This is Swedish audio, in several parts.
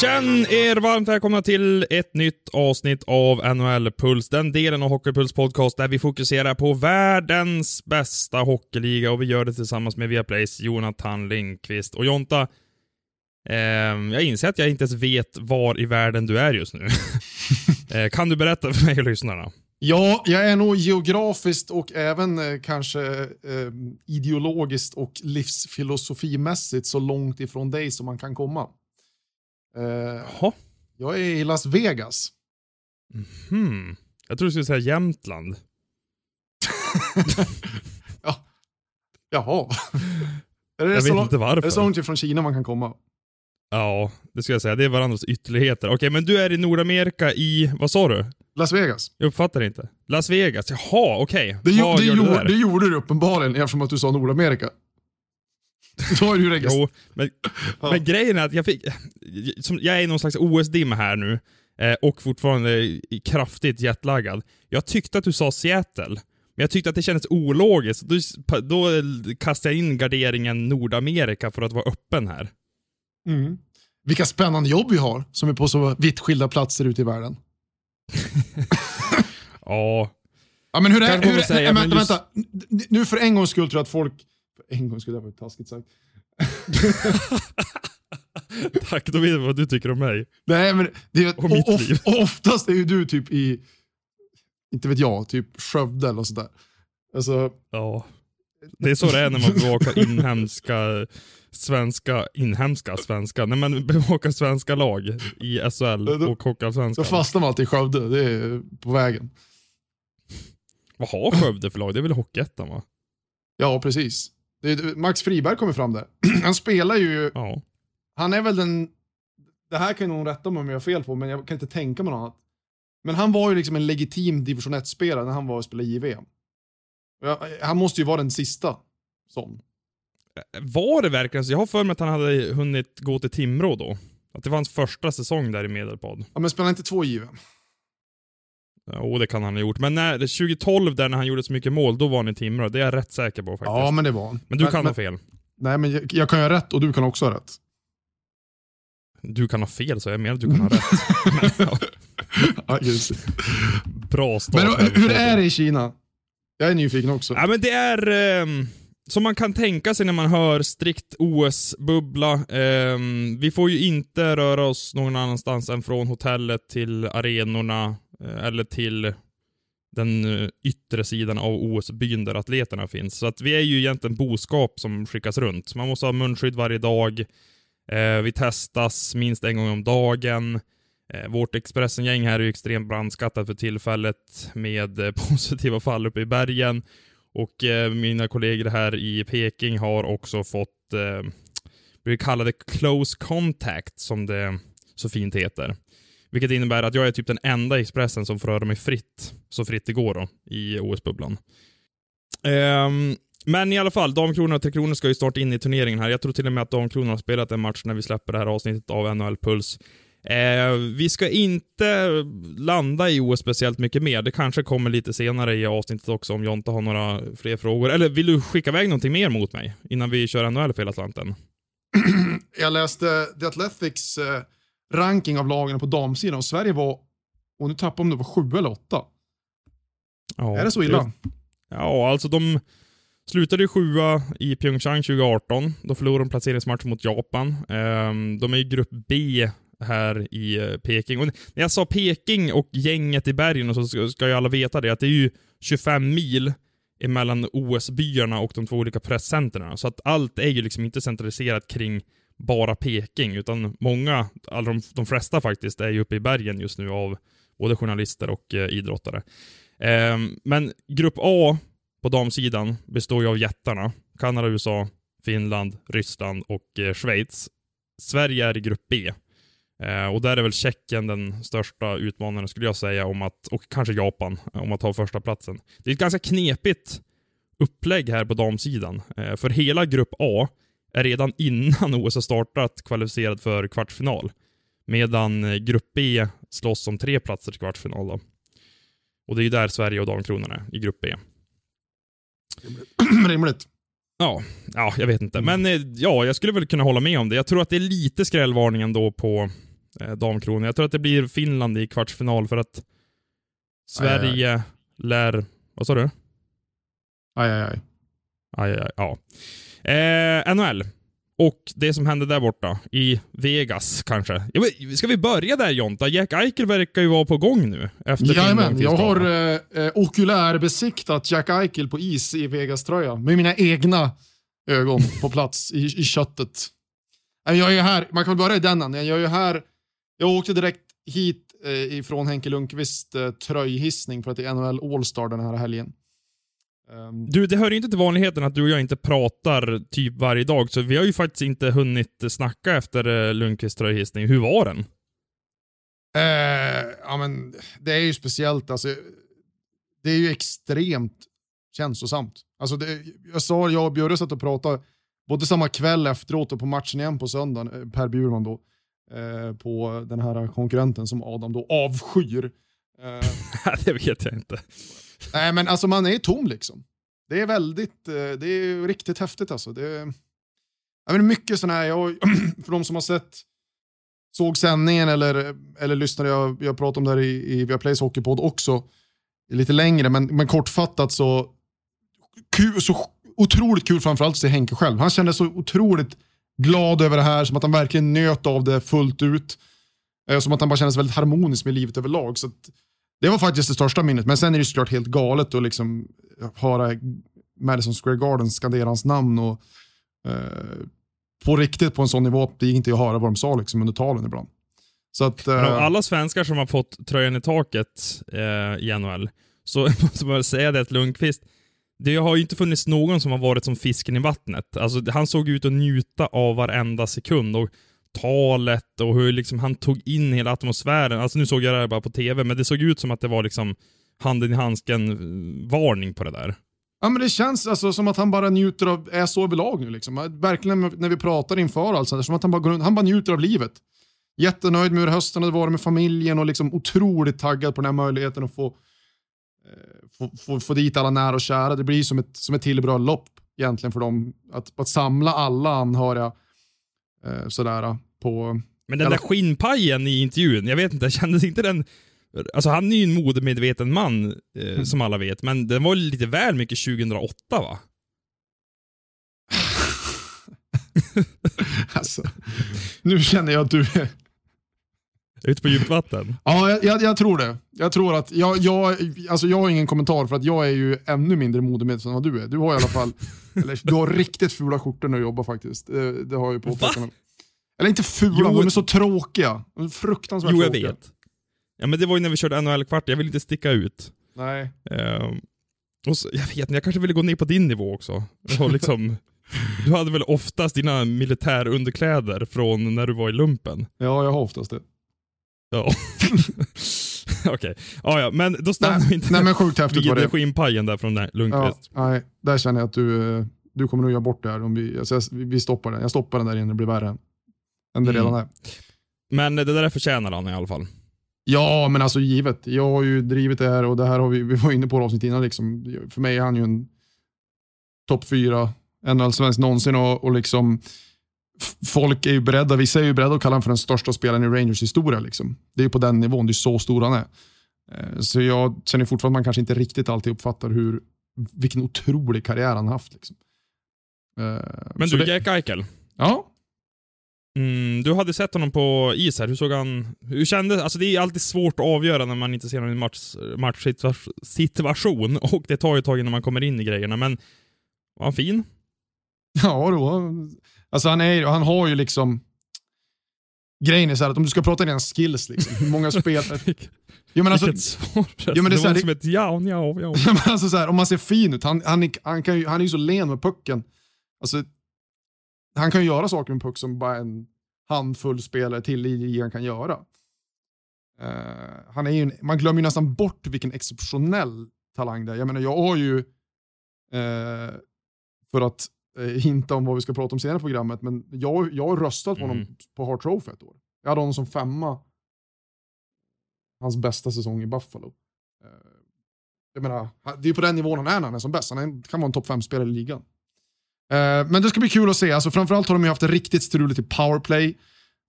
Känn er varmt välkomna till ett nytt avsnitt av NHL Puls, den delen av Hockeypuls podcast där vi fokuserar på världens bästa hockeyliga och vi gör det tillsammans med Viaplays Jonathan Lindqvist. Och Jonta, eh, jag inser att jag inte ens vet var i världen du är just nu. eh, kan du berätta för mig och lyssnarna? Ja, jag är nog geografiskt och även eh, kanske eh, ideologiskt och livsfilosofimässigt så långt ifrån dig som man kan komma. Eh, jag är i Las Vegas. Hmm. Jag tror du skulle säga Jämtland. ja. Jaha. är det Jag vet lång- inte varför. Är det så långt ifrån Kina man kan komma? Ja, det skulle jag säga. Det är varandras ytterligheter. Okej, men du är i Nordamerika i, vad sa du? Las Vegas. Jag uppfattar inte. Las Vegas, jaha, okej. Det, Vad det, gjorde, där? det gjorde du uppenbarligen eftersom att du sa Nordamerika. Då har du. Jo, men, Ja. men grejen är att jag fick... Som, jag är i någon slags OS-dimma här nu eh, och fortfarande kraftigt jetlaggad. Jag tyckte att du sa Seattle, men jag tyckte att det kändes ologiskt. Då, då kastade jag in garderingen Nordamerika för att vara öppen här. Mm. Vilka spännande jobb vi har som är på så vitt skilda platser ute i världen. Ja, Ja, men hur är, vänta, just- vänta. Nu för en gångs skull tror jag att folk... En gångs skull, det var taskigt sagt. tack. Då vet jag vad du tycker om mig. Nej, men det är, Och mitt och, liv. oftast är ju du typ i, inte vet jag, typ Skövde eller sådär. Alltså, Ja. Det är så det är när man bevakar inhemska svenska, inhemska svenska, när man bevakar svenska lag i SHL Då- och Hockeyallsvenskan. fastnar man alltid i Skövde, det är på vägen. Vad har Skövde för lag? Det är väl Hockeyettan va? Ja, precis. Det Max Friberg kommer fram där. Han spelar ju, Ja. han är väl den, det här kan någon rätta mig om jag har fel på, men jag kan inte tänka mig något annat. Men han var ju liksom en legitim division 1-spelare när han var och spelade JVM. Han måste ju vara den sista sån. Var det verkligen så? Jag har för mig att han hade hunnit gå till Timrå då. Att det var hans första säsong där i Medelpad. Ja, men spelar inte två JVM? Jo, det kan han ha gjort. Men när, 2012, där när han gjorde så mycket mål, då var han i Timrå. Det är jag rätt säker på faktiskt. Ja, men det var han. men du kan men, ha fel. Nej, men jag, jag kan ha rätt och du kan också ha rätt. Du kan ha fel, så jag menar att du kan ha rätt. Men, ja, bra start. Men hur, hur är det i Kina? Jag är nyfiken också. Ja, men det är ehm, som man kan tänka sig när man hör strikt OS-bubbla. Ehm, vi får ju inte röra oss någon annanstans än från hotellet till arenorna eh, Eh, eller till den eh, yttre sidan av OS-byn där atleterna finns. Så att vi är ju egentligen boskap som skickas runt. Man måste ha munskydd varje dag. Eh, vi testas minst en gång om dagen. Eh, Vårt Expressen-gäng här är ju extremt brandskattat för tillfället med eh, positiva fall uppe i bergen. Och eh, mina kollegor här i Peking har också fått, eh, blivit kallade close contact som det så fint heter. Vilket innebär att jag är typ den enda i Expressen som får röra mig fritt, så fritt det går då, i OS-bubblan. Um, ehm, men i alla fall, Damkronorna och Tre Kronor ska ju snart in i turneringen här. Jag tror till och med att Damkronorna har spelat en match när vi släpper det här avsnittet av NHL Puls. Eh, vi ska inte landa i OS speciellt mycket mer. Det kanske kommer lite senare i avsnittet också om Jonte har några fler frågor. Eller vill du skicka iväg någonting mer mot mig innan vi kör NHL för hela slanten? Jag läste The Athletics eh, ranking av lagen på damsidan och Sverige var, och nu tappade om det var sju eller åtta. Ja, är det så illa? Ja, alltså de slutade ju sjua i Pyeongchang 2018. Då förlorade de placeringsmatch mot Japan. Ehm, de är i grupp B här i eh, Peking. Och när jag sa Peking och gänget i bergen och så ska, ska ju alla veta det, att det är ju 25 mil emellan OS-byarna och de två olika presscenterna. Så att allt är ju liksom inte centraliserat kring bara Peking, utan många, alla de, de flesta faktiskt, är ju uppe i bergen just nu av både journalister och eh, idrottare. Eh, men grupp A på damsidan består ju av jättarna. Kanada, USA, Finland, Ryssland och eh, Schweiz. Sverige är i grupp B. Eh, och där är väl Tjeckien den största utmanaren skulle jag säga, om att, och kanske Japan, om att ta första platsen. Det är ett ganska knepigt upplägg här på damsidan. Eh, för hela grupp A är redan innan OS har startat kvalificerad för kvartsfinal. Medan eh, grupp B slåss om tre platser till kvartsfinal. Då. Och det är ju där Sverige och Damkronorna är, i grupp B. Rimligt. Ja, ja, jag vet inte. Men eh, ja, jag skulle väl kunna hålla med om det. Jag tror att det är lite skrällvarning ändå på eh, Damkronorna. Jag tror att det blir Finland i kvartsfinal för att Sverige Aj, aj, lär... Vad sa du? Aj, aj, aj. Aj, aj, aj, ja. Eh, NHL. Och det som hände där borta, i Vegas kanske. Ja, men Ska vi börja där Jonta? Jack Eichel verkar ju vara på gång nu. Efter Jajamän, jag har eh, eh, okulärbesiktat Jack Eichel på is i Vegas-tröja. Med mina egna ögon på plats i, i köttet. Nej, Jag är här, man kan väl börja i den. Jag är här, jag åkte direkt hit eh, ifrån Henke Lundqvist eh, tröjhissning för att det är NHL All-Star den här helgen. Ehm, Du, det hör ju inte till vanligheten att du och jag inte pratar typ varje dag, så vi har ju faktiskt inte hunnit snacka efter eh, Lundqvists tröjhissning. Hur var den? Eh, ja, men det är ju speciellt. Alltså, det är ju extremt känslosamt. Alltså, det, jag sa, jag och Bjurre satt och pratade både samma kväll efteråt och på matchen igen på söndagen, eh, Per Bjurman då, eh, på den här konkurrenten som Adam då avskyr. Eh, det vet jag inte. nej, men alltså man är tom liksom. Det är väldigt, eh, det är riktigt häftigt alltså. Det är, jag menar, mycket sådana här, jag, för de som har sett såg sändningen eller, eller lyssnade, jag, jag pratade om det här i, i Viaplays hockeypodd också, lite längre, men, men kortfattat så, kul, så otroligt kul framförallt att se Henke själv. Han kände så otroligt glad över det här, som att han verkligen njöt av det fullt ut. Eh, som att han bara kändes väldigt harmonisk med livet överlag. Så att, det var faktiskt det största minnet, men sen är det såklart helt galet att liksom höra Madison Square Garden skandera hans namn och eh, på riktigt på en sån nivå att det gick inte att höra vad de sa liksom under talen ibland. Så att, eh, alla svenskar som har fått tröjan i taket eh, i NHL, så måste man väl säga det att Lundqvist, det har ju inte funnits någon som har varit som fisken i vattnet. Alltså, han såg ut att njuta av varenda sekund. Och talet och hur liksom han tog in hela atmosfären. Alltså nu såg jag det här bara på TV, men det såg ut som att det var liksom handen i handsken-varning eh, på det där. Ja, men det känns alltså som att han bara njuter av, är så överlag nu. Liksom. Verkligen när vi pratar inför allt sånt, som att han bara, går han bara njuter av livet. Jättenöjd med hur hösten hade varit med familjen och liksom otroligt taggad på den här möjligheten att få, eh, få, få, få dit alla nära och kära. Det blir som ett, som ett till egentligen för dem. Att, att samla alla anhöriga eh, sådär på... Men den Eller- där skinnpajen i intervjun, jag vet inte, kändes inte den... Alltså han är ju en modemedveten man, eh, som alla vet, men den var lite väl mycket 2008 va? Alltså, nu känner jag att du är... Ute på djupt vatten. Ja, jag, jag, jag tror det. Jag tror att, jag, jag, alltså jag har ingen kommentar för att jag är ju ännu mindre modemedveten än vad du är. Du har i alla fall, eller du har riktigt fula skjortor när du jobbar faktiskt. Det, det har jag ju påpekat. Eller inte fula, Jo, de är så tråkiga. Fruktansvärt Jo, jag tråkiga. vet. Ja, men det var ju när vi körde NHL-kvart, jag vill inte sticka ut. Nej. Ehm, och så, jag vet, men jag kanske ville gå ner på din nivå också. Och liksom, du hade väl oftast dina militärunderkläder från när du var i lumpen? Ja, jag har oftast det. Ja. Okej. Ja, ja, men då stannar vi Nej, inte nej men sjukt häftigt var vid det. skinnpajen där från Ja, Lundqvist. nej, där känner jag att du, eh, du kommer nog göra bort det här. Om vi, alltså, jag- vi, vi stoppar den. Jag stoppar den där innan det blir värre än det Mm. redan är. Men det där förtjänar han i alla fall. Ja, men alltså givet. Jag har ju drivit det här och det här har vi, vi var inne på det avsnitt innan. Liksom. För mig är han ju en topp fyra NHL-svensk någonsin och, och liksom folk är ju beredda, vissa är ju beredda att kalla honom för den största spelaren i Rangers historia. Liksom. Det är ju på den nivån, det är så stor han är. Eh, Så jag känner fortfarande att man kanske inte riktigt alltid uppfattar hur, vilken otrolig karriär han haft. Liksom. Eh, Men så du, det, Jack Eichel. Ja, Mm, du hade sett honom på is här, hur såg han... Hur kändes... Alltså det är alltid svart att avgöra när man inte ser honom i match, matchsituation och det tar ju ett tag innan man kommer in i grejerna, men var han fin? Ja, då. Alltså han, är, han har ju liksom... Grejen är så här att om du ska prata dina skills, liksom, hur många spel... Jo, men alltså, Vilket svar Jo, men det är det så här, var det- som ett ja, ja, ja. men alltså så här, om man ser fin ut, han, han, han, kan ju, han är ju så len med pucken. Alltså, han kan ju göra saker med puck som bara en handfull spelare till i ligan kan göra. Eh, han är ju en, man glömmer ju nästan bort vilken exceptionell talang det är. Jag menar, jag har ju, eh, för att hinta om vad vi ska prata om senare i programmet, men jag, jag har röstat på honom Mm. på Hart Trophy ett år. Jag hade honom som femma, hans bästa säsong i Buffalo. Eh, jag menar, det är på den nivån han är när han är som bäst. Han kan vara en topp 5-spelare i ligan. Eh, men det ska bli kul att se. Alltså, framförallt har de ju haft det riktigt struligt i powerplay.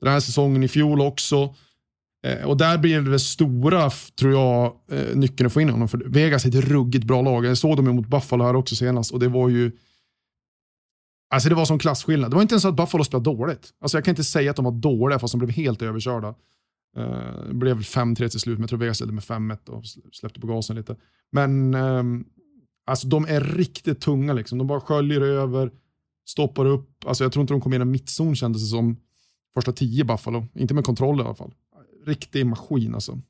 Den här säsongen i fjol också. Eh, och där blir det stora, tror jag, eh, nyckeln att få in honom. För Vegas är ett ruggigt bra lag. Jag såg dem mot Buffalo här också senast och det var ju... Alltså det var som klasskillnad. Det var inte ens så att Buffalo spelade dåligt. Alltså jag kan inte säga att de var dåliga fast de blev helt överkörda. Eh, det blev 5-3 till slut, men jag tror Vegas ledde med 5-1 och släppte på gasen lite. Men ehm, alltså de är riktigt tunga liksom. De bara sköljer över, stoppar upp. Alltså jag tror inte de kom in i mittzon kändes det som första tio Buffalo. Inte med kontroll i alla fall. Riktig maskin alltså.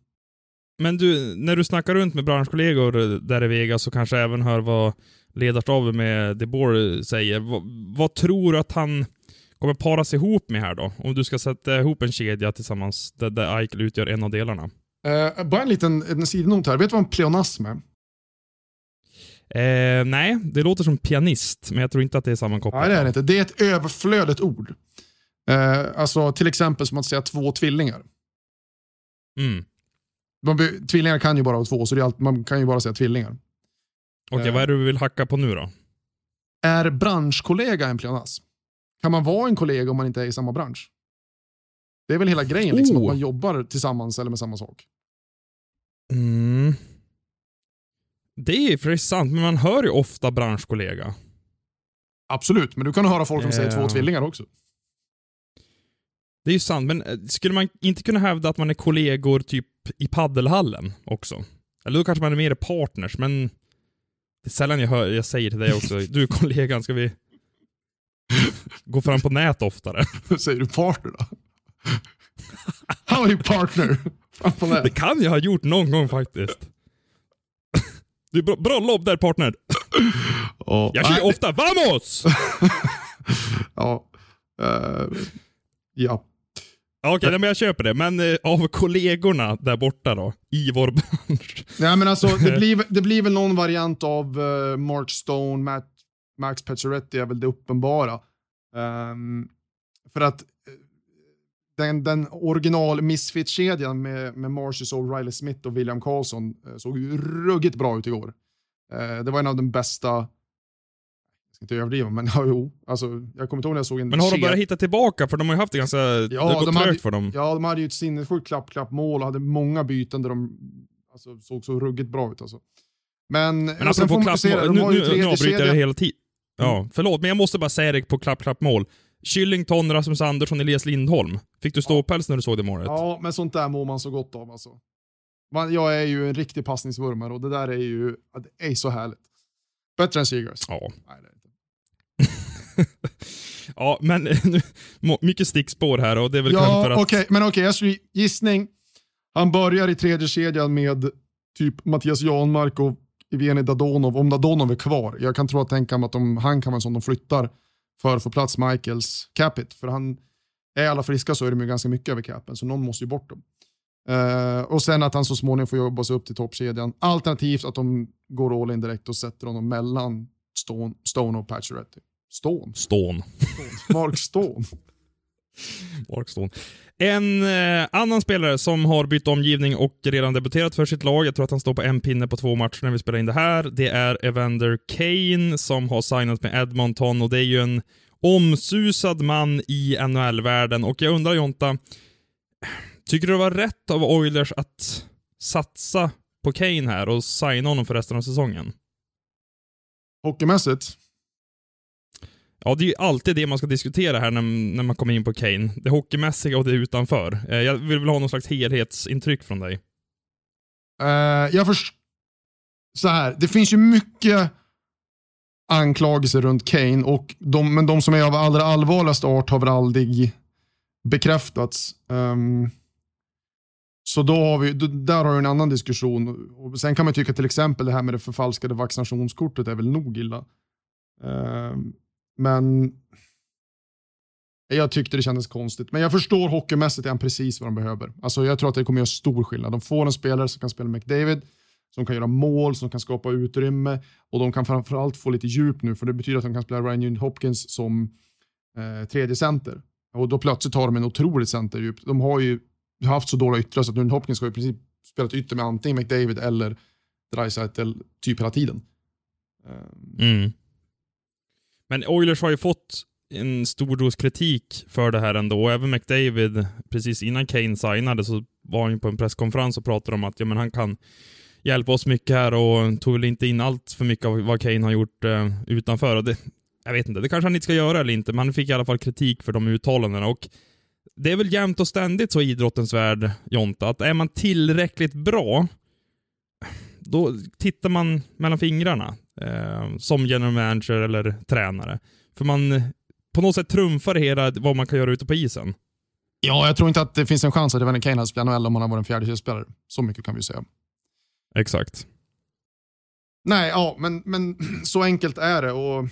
Men du, när du snackar runt med branschkollegor eh, där i Vegas så kanske även hör vad ledarstaben med DeBoer säger. Vad, vad tror du att han kommer paras ihop med här då? Om du ska sätta ihop en kedja tillsammans där, där Eichel utgör en av delarna. Eh, bara en liten en sidnot här. Vet du vad en pleonasm är? Eh, nej, det låter som pianist, men jag tror inte att det är sammankopplat. Nej, det är det inte. Det är ett överflödigt ord. Eh, alltså till exempel som att säga två tvillingar. Mm. Man, tvillingar kan ju bara vara två, så allt, man kan ju bara säga tvillingar. Okej, Eh. vad är det du vill hacka på nu då? Är branschkollega en pleonasm? Kan man vara en kollega om man inte är i samma bransch? Det är väl hela grejen, liksom, Oh. att man jobbar tillsammans eller med samma sak. Mm. Det är för sant, men man hör ju ofta branschkollega. Absolut, men du kan höra folk som säger Ja. två tvillingar också. Det är ju sant, men eh, skulle man inte kunna hävda att man är kollegor typ i paddelhallen också? Eller då kanske man är mer partners, men det är sällan jag, hör, jag säger till dig också, du kollegan, ska vi gå fram på nät oftare? säger du partner då? How are you partner? Fan på Det det. kan jag ha gjort någon gång faktiskt. Du, bra, bra lobb där partner. Ja. Jag Nej, ofta VAMOS! Ja. Eh, ja. Okej, nej, men jag köper det. Men eh, av kollegorna där borta då, i vår bransch. Nej, men alltså, det, blir, det blir väl någon variant av eh, Mark Stone, Matt, Max Pacioretty är väl det uppenbara. Ehm, för att eh, den, den original Misfit-kedjan med, med Marcius O'Reilly Smith och William Karlsson eh, såg ju ruggigt bra ut igår. Eh, det var en av de bästa, ska inte överdriva, men ja, jo. Alltså, jag kommer inte ihåg när jag såg en Men har de börjat hitta tillbaka? För de har ju haft det ganska... det har gått de hade- för dem. Ja, de hade ju ett sinnessjukt klapp-klapp-mål och hade många byten där de alltså, såg så ruggigt bra ut. Alltså. Men, Men får man klapp, nu, nu, nu avbryter jag hela tiden. Ja, förlåt, men jag måste bara säga det på klapp, klapp, mål. Kyllington, Rasmus Andersson, Elias Lindholm. Fick du ståpäls när du såg det målet? Ja, men sånt där mår man så gott av alltså. Man, jag är ju en riktig passningsvurmare och det där är ju ja, det är så härligt. Bättre än Seagars. Ja. Nej, det är det inte. Ja, men mycket stickspår här och det är väl kanske Ja, för att... okej, men okej, skulle gissning. Han börjar i tredje kedjan med typ Mattias Janmark och Evgenij Dadonov, om Dadonov är kvar. Jag kan tro att tänka mig att de, han kan vara en sån de flyttar för att få plats Michaels capit. För han, är alla friska så är de ju ganska mycket över capen, så någon måste ju bort dem. Eh, och sen att han så småningom får jobba sig upp till toppkedjan. Alternativt att de går all in direkt och sätter honom mellan Stone, Stone och Pacioretty. Stone? Stån. Mark Stone? Mark Stone. En eh, annan spelare som har bytt omgivning och redan debuterat för sitt lag, jag tror att han står på en pinne på två matcher när vi spelar in det här, det är Evander Kane som har signat med Edmonton och det är ju en omsusad man i NHL-världen och jag undrar Jonta, tycker du det var rätt av Oilers att satsa på Kane här och signa honom för resten av säsongen? Hockeymässigt? Ja, det är ju alltid det man ska diskutera här när, när man kommer in på Kane. Det hockeymässiga och det utanför. Eh, Jag vill väl ha någon slags helhetsintryck från dig. Uh, jag förstår... Så här, det finns ju mycket anklagelser runt Kane, och de, men de som är av allra allvarligaste art har väl aldrig bekräftats. Um, så då har vi, där har vi en annan diskussion. Och sen kan man tycka till exempel det här med det förfalskade vaccinationskortet är väl nog illa. Um, men jag tyckte det kändes konstigt. Men jag förstår hockeymässigt är han precis vad de behöver. Alltså jag tror att det kommer göra stor skillnad. De får en spelare som kan spela McDavid, som kan göra mål, som kan skapa utrymme och de kan framförallt få lite djup nu för det betyder att de kan spela Ryan Nugent Hopkins som eh, tredje center. Och då plötsligt har de en otroligt centerdjup. De har ju haft så dåliga yttrar så att Nugent Hopkins har i princip spelat ytter med antingen McDavid eller Dreisaitl typ hela tiden. Mm. Men Oilers har ju fått en stor dos kritik för det här ändå. Även McDavid, precis innan Kane signade, så var han ju på en presskonferens och pratade om att ja, men han kan hjälpa oss mycket här och tog väl inte in allt för mycket av vad Kane har gjort eh, utanför. Och det, jag vet inte, det kanske han inte ska göra eller inte, men han fick i alla fall kritik för de uttalandena. Och det är väl jämt och ständigt så i idrottens värld, Jonta, att är man tillräckligt bra, då tittar man mellan fingrarna eh, som general manager eller tränare. För man på något sätt trumfar hela vad man kan göra ute på isen. Ja, jag tror inte att det finns en chans att Evander Kane hade spelat NHL om han hade varit en fjärde Så mycket kan vi säga. Exakt. Nej, ja, men, men så enkelt är det. och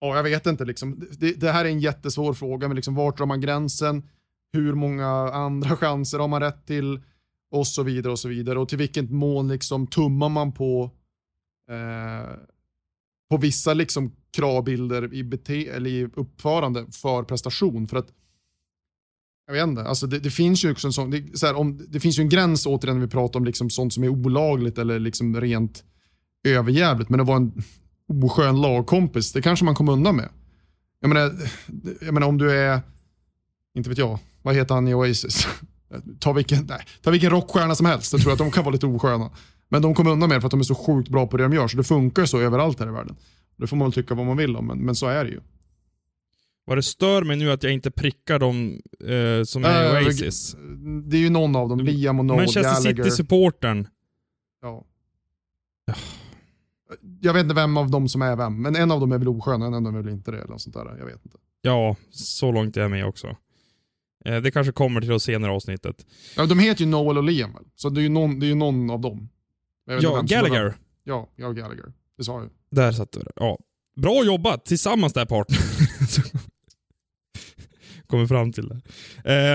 ja, Jag vet inte, liksom. det, det här är en jättesvår fråga, men liksom, vart drar man gränsen? Hur många andra chanser har man rätt till? Och så vidare och så vidare. Och till vilket mån liksom, tummar man på eh, på vissa liksom kravbilder i, bete eller i uppförande för prestation. För att, jag vet inte, alltså det, det finns ju också en sån, det, så här, om, det finns ju en gräns återigen när vi pratar om liksom sånt som är olagligt eller liksom rent överjävligt. Men att vara en oskön lagkompis, det kanske man kom undan med. Jag menar, jag menar om du är, inte vet jag, vad heter han i Oasis? ta, vilken, nej, ta vilken rockstjärna som helst, jag tror att de kan vara lite osköna. Men de kommer undan med det för att de är så sjukt bra på det de gör, så det funkar så överallt här i världen. Det får man väl tycka vad man vill om, men, men så är det ju. Vad det stör mig nu att jag inte prickar dem eh, som är äh, Oasis. Det är ju någon av dem, Liam och Noel Manchester City-supportern. Ja. Jag vet inte vem av dem som är vem, men en av dem är väl oskön, en av dem är väl inte det. Eller sånt där. Jag vet inte. Ja, så långt är jag med också. Eh, det kanske kommer till det senare avsnittet. Ja, de heter ju Noel och Liam? Så det är ju någon, det är ju någon av dem. Ja, Gallagher. Ja, ja, Gallagher. Det sa jag. Där satt du. Ja. Bra jobbat tillsammans där partner. Kommer fram till det.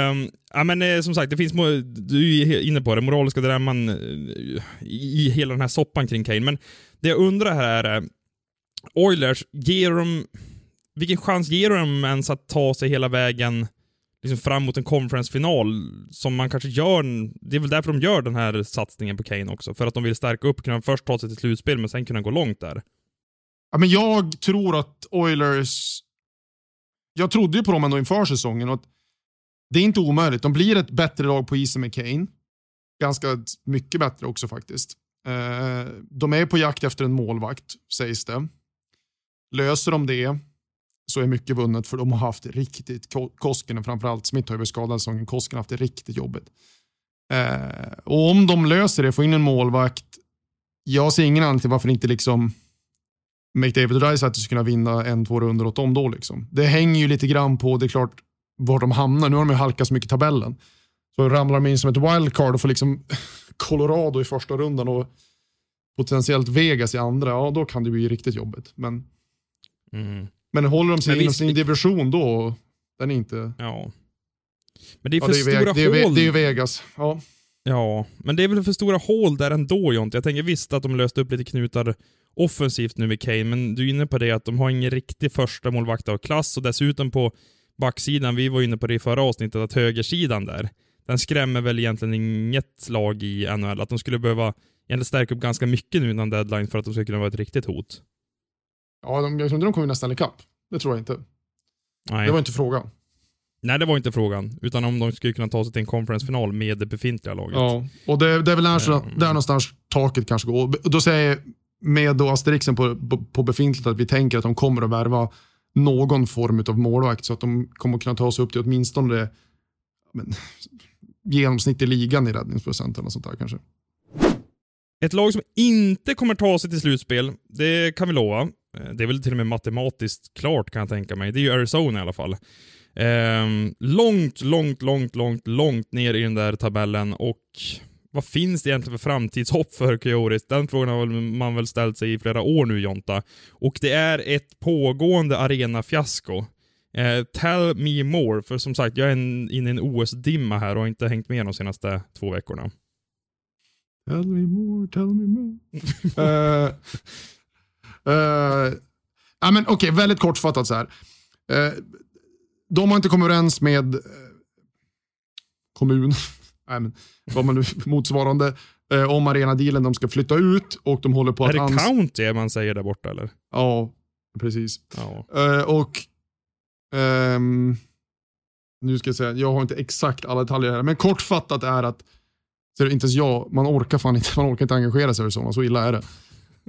Um, ja, men eh, som sagt, det finns, du är inne på det, moraliska dilemman eh, i hela den här soppan kring Kane. Men det jag undrar här är, eh, Oilers, ger de, vilken chans ger de ens att ta sig hela vägen liksom fram mot en conference-final som man kanske gör, det är väl därför de gör den här satsningen på Kane också. För att de vill stärka upp, kunna först ta sig till slutspel men sen kunna gå långt där. Ja, men jag tror att Oilers, jag trodde ju på dem ändå inför säsongen och att det är inte omöjligt. De blir ett bättre lag på isen med Kane. Ganska mycket bättre också faktiskt. Eh, de är på jakt efter en målvakt, sägs det. Löser de det, så är mycket vunnet för de har haft riktigt, Koskinen framförallt, Smith har ju varit skadad säsongen, Koskinen har haft det riktigt jobbigt. Eh, och om de löser det, får in en målvakt, jag ser ingen anledning till varför inte liksom McDavid och du ska kunna vinna en, två runder åt dem då. Liksom. Det hänger ju lite grann på, det är klart, var de hamnar. Nu har de ju halkat så mycket i tabellen. Så ramlar de in som ett wildcard och får liksom Colorado i första rundan och potentiellt Vegas i andra, ja då kan det bli riktigt jobbigt. Men mm. Men håller de sig inom sin division då, den är inte... Ja. Men det är för ja, det är stora det är, hål. Det är Vegas. Ja. Ja, men det är väl för stora hål där ändå Jonte. Jag tänker visst att de löste upp lite knutar offensivt nu med Kane, men du är inne på det att de har ingen riktig första målvakt av klass och dessutom på backsidan, vi var inne på det i förra avsnittet, att högersidan där, den skrämmer väl egentligen inget lag i NHL. Att de skulle behöva egentligen stärka upp ganska mycket nu innan deadline för att de ska kunna vara ett riktigt hot. Ja, de, jag tror inte de kommer vinna Stanley Cup. Det tror jag inte. Nej. Det var inte frågan. Nej, det var inte frågan. Utan om de skulle kunna ta sig till en conference-final med det befintliga laget. Ja, och det, det är väl där, mm. där någonstans taket kanske går. Då säger jag med då asterixen på, på, på befintligt att vi tänker att de kommer att värva någon form av målvakt så att de kommer att kunna ta sig upp till åtminstone men, genomsnitt i ligan i räddningsprocent eller sånt där kanske. Ett lag som inte kommer ta sig till slutspel, det kan vi lova. Eh, det är väl till och med matematiskt klart kan jag tänka mig. Det är ju Arizona i alla fall. Eh, långt, långt, långt, långt, långt ner i den där tabellen och vad finns det egentligen för framtidshopp för Coyotes? Den frågan har man väl ställt sig i flera år nu Jonta. Och det är ett pågående arenafiasko. Eh, tell me more, för som sagt, jag är inne i en OS-dimma här och har inte hängt med de senaste två veckorna. Tell me more, tell me more. uh, uh, ja, men Okej, okay, väldigt kortfattat så här. Uh, de har inte kommit överens med uh, kommun, nej, men, vad man nu motsvarande, uh, om arenadealen. De ska flytta ut och de håller på är att... Är det county man säger där borta eller? Ja, precis. Ja. och um, nu ska jag säga, jag har inte exakt alla detaljer här, men kortfattat är att så inte ens jag, man orkar fan inte, man orkar inte engagera sig i så, så illa är det.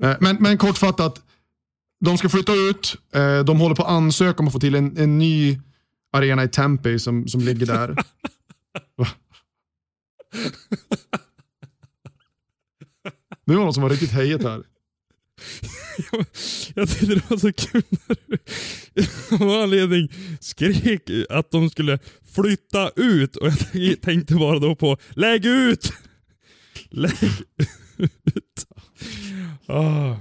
Eh, men, men kortfattat, de ska flytta ut, eh, de håller på att ansöka om att få till en, en ny arena i Tempe som, som ligger där. Nu var någon som var riktigt hejet här. jag tyckte det var så kul när du av anledning skrek att de skulle flytta ut och jag tänkte bara då på lägg ut! Lägg ut. Oh.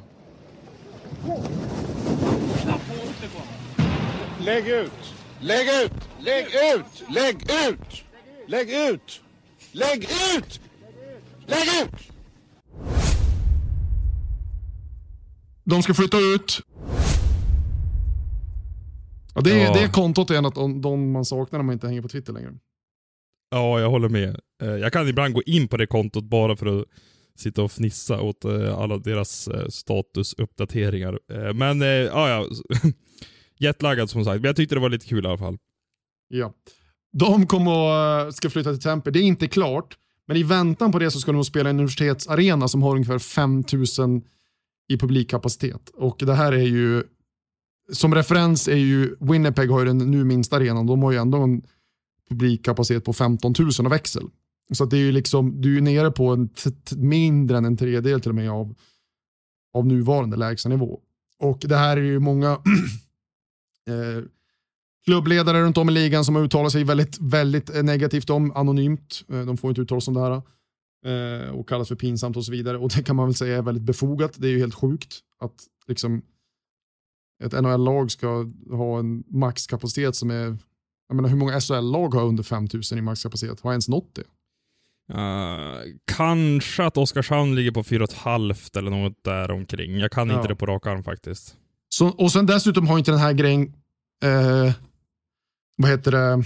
Lägg ut! Lägg ut! Lägg ut! Lägg ut! Lägg ut! Lägg ut! Lägg ut! De ska flytta ut. Ja, det, är, ja. det är kontot att de, de man saknar när man inte hänger på Twitter längre. Ja, jag håller med. Eh, jag kan ibland gå in på det kontot bara för att sitta och fnissa åt eh, alla deras eh, statusuppdateringar. Eh, men eh, ja, ja. Jetlaggad som sagt, men jag tyckte det var lite kul i alla fall. Ja. De kommer och eh, ska flytta till Tempe. Det är inte klart, men i väntan på det så ska de spela i en universitetsarena som har ungefär 5000 i publikkapacitet. Och det här är ju, som referens är ju, Winnipeg har ju den nu minsta arenan, de har ju ändå en publikkapacitet på 15 000 av växel. Så det är ju liksom, du är nere på en mindre än en tredjedel till och med av, av nuvarande lägstanivå. Och det här är ju många eh, klubbledare runt om i ligan som har uttalat sig väldigt, väldigt eh, negativt om, anonymt. Eh, de får inte uttala sig om det här eh, och kallas för pinsamt och så vidare. Och det kan man väl säga är väldigt befogat. Det är ju helt sjukt att liksom ett NHL-lag ska ha en maxkapacitet som är, jag menar hur många SHL-lag har under 5000 i maxkapacitet? Har ens nått det? Uh, kanske att Oskarshamn ligger på 4,5 eller något där omkring. Jag kan ja. inte det på rak arm faktiskt. Så, och sen dessutom har inte den här grejen, eh, vad heter det,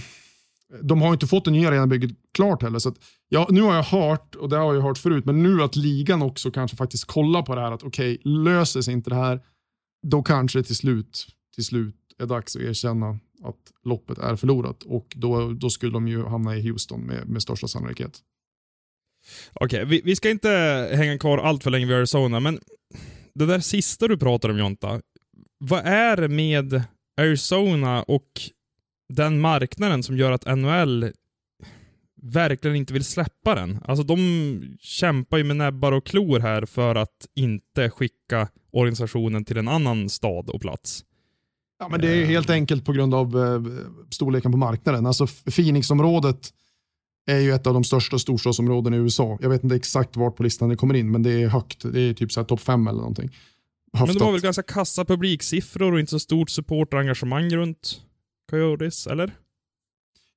de har inte fått det nya arenabygget klart heller. Så att, ja, nu har jag hört, och det har jag hört förut, men nu att ligan också kanske faktiskt kollar på det här att okej, okay, löser sig inte det här, då kanske det till slut, till slut är dags att erkänna att loppet är förlorat och då, då skulle de ju hamna i Houston med, med största sannolikhet. Okej, okay, vi, vi, ska inte hänga kvar allt för länge vid Arizona, men det där sista du pratar om Jonta, vad är det med Arizona och den marknaden som gör att NHL verkligen inte vill släppa den. Alltså de kämpar ju med näbbar och klor här för att inte skicka organisationen till en annan stad och plats. Ja, men det är helt enkelt på grund av eh, storleken på marknaden. Alltså Phoenix-området är ju ett av de största storstadsområdena i USA. Jag vet inte exakt vart på listan det kommer in, men det är högt. Det är typ topp fem eller någonting. Höftat. Men de har väl ganska kassa publiksiffror och inte så stort supporterengagemang runt Coyotes, eller?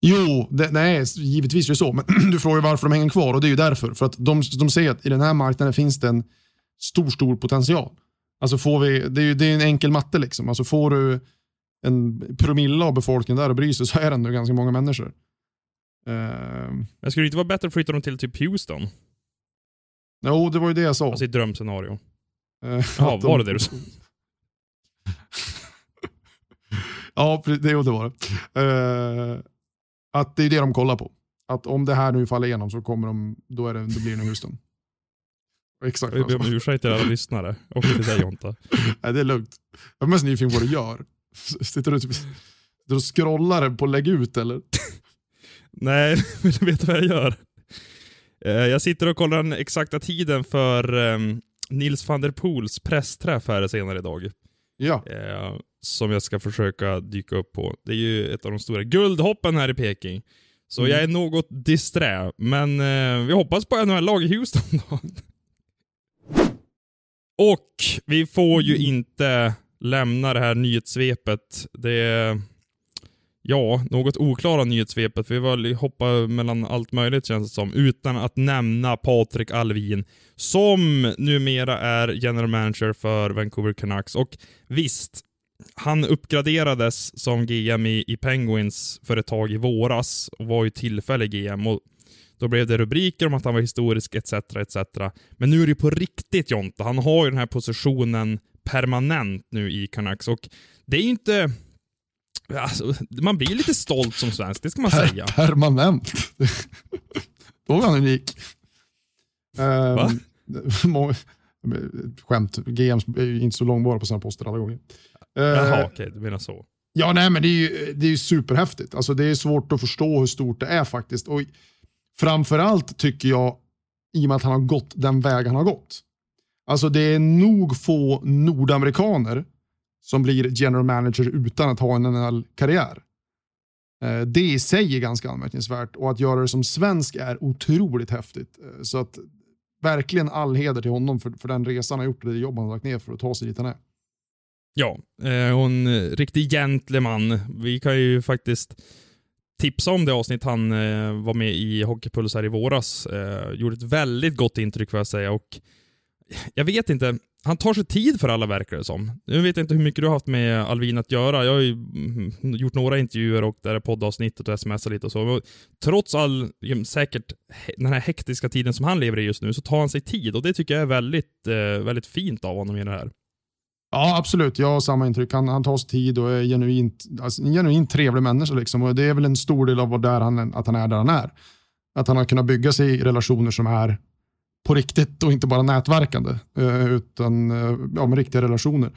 Jo, det, nej, givetvis är det så. Men du frågar varför de hänger kvar och det är ju därför. För att de, de säger att i den här marknaden finns det en stor, stor potential. Alltså får vi, det är ju det är en enkel matte liksom. Alltså får du en promille av befolkningen där och bryr sig så är det ändå ganska många människor. Uh, Men skulle det inte vara bättre att flytta dem till typ Houston? Jo, det var ju det jag sa. Alltså i drömscenario. Uh, Jaha, var det det du sa? ja, det, det var det. Uh, att det är det de kollar på. Att om det här nu faller igenom så kommer de, då, är det, då blir det Houston. Exakt. Jag ber om ursäkt till alla lyssnare och till dig Jonta. Nej, det är lugnt. Jag är mest nyfiken på vad du gör. Sitter du typ, sitter och scrollar på lägg ut eller? Nej, vill du veta vad jag gör? Eh, jag sitter och kollar den exakta tiden för um, Nils van der Poels pressträff här senare idag. Ja. eh, som jag ska försöka dyka upp på. Det är ju ett av de stora guldhoppen här i Peking. Så Mm. jag är något disträ, men eh, vi hoppas på NHL-lag i Houston då. Och vi får ju inte lämna det här nyhetssvepet. Det är, ja, något oklara nyhetssvepet. Vi var hoppa mellan allt möjligt känns det som, utan att nämna Patrik Alvin, som numera är general manager för Vancouver Canucks. Och visst, han uppgraderades som GM i, i Penguins för ett tag i våras och var ju tillfällig GM. Och då blev det rubriker om att han var historisk etc. etc. Men nu är det på riktigt Jonte. Han har ju den här positionen permanent nu i Canucks och det är ju inte... Alltså, man blir lite stolt som svensk, det ska man säga. Per permanent. Då var han unik. Um, Va? Skämt, GM är ju inte så långvariga på sina poster alla gånger. Jaha, okej, du menar så. Ja, nej, men det är ju, det är ju superhäftigt. Alltså, det är svårt att förstå hur stort det är faktiskt. Och framförallt tycker jag, i och med att han har gått den väg han har gått. Alltså det är nog få nordamerikaner som blir general manager utan att ha en NHL-karriär. Eh, det i sig är ganska anmärkningsvärt och att göra det som svensk är otroligt häftigt. Eh, så att verkligen all heder till honom för, för den resan han har gjort och det jobb han har lagt ner för att ta sig dit han är. Ja, eh, och en riktig gentleman. Vi kan ju faktiskt tipsa om det avsnitt han var med i Hockeypuls här i våras. Gjorde ett väldigt gott intryck får jag säga och jag vet inte, han tar sig tid för alla verkar det som. Nu vet jag inte hur mycket du har haft med Alvin att göra. Jag har ju mm, gjort några intervjuer och där är poddavsnittet och smsat lite och så. Och trots all, säkert, den här hektiska tiden som han lever i just nu så tar han sig tid och det tycker jag är väldigt, eh, väldigt fint av honom i det här. Ja, absolut. Jag har samma intryck. Han, han tar sig tid och är genuint, alltså, en genuint trevlig människa. Liksom. Och det är väl en stor del av vad där han, att han är där han är. Att han har kunnat bygga sig relationer som är på riktigt och inte bara nätverkande. eh, Utan eh, ja, med riktiga relationer.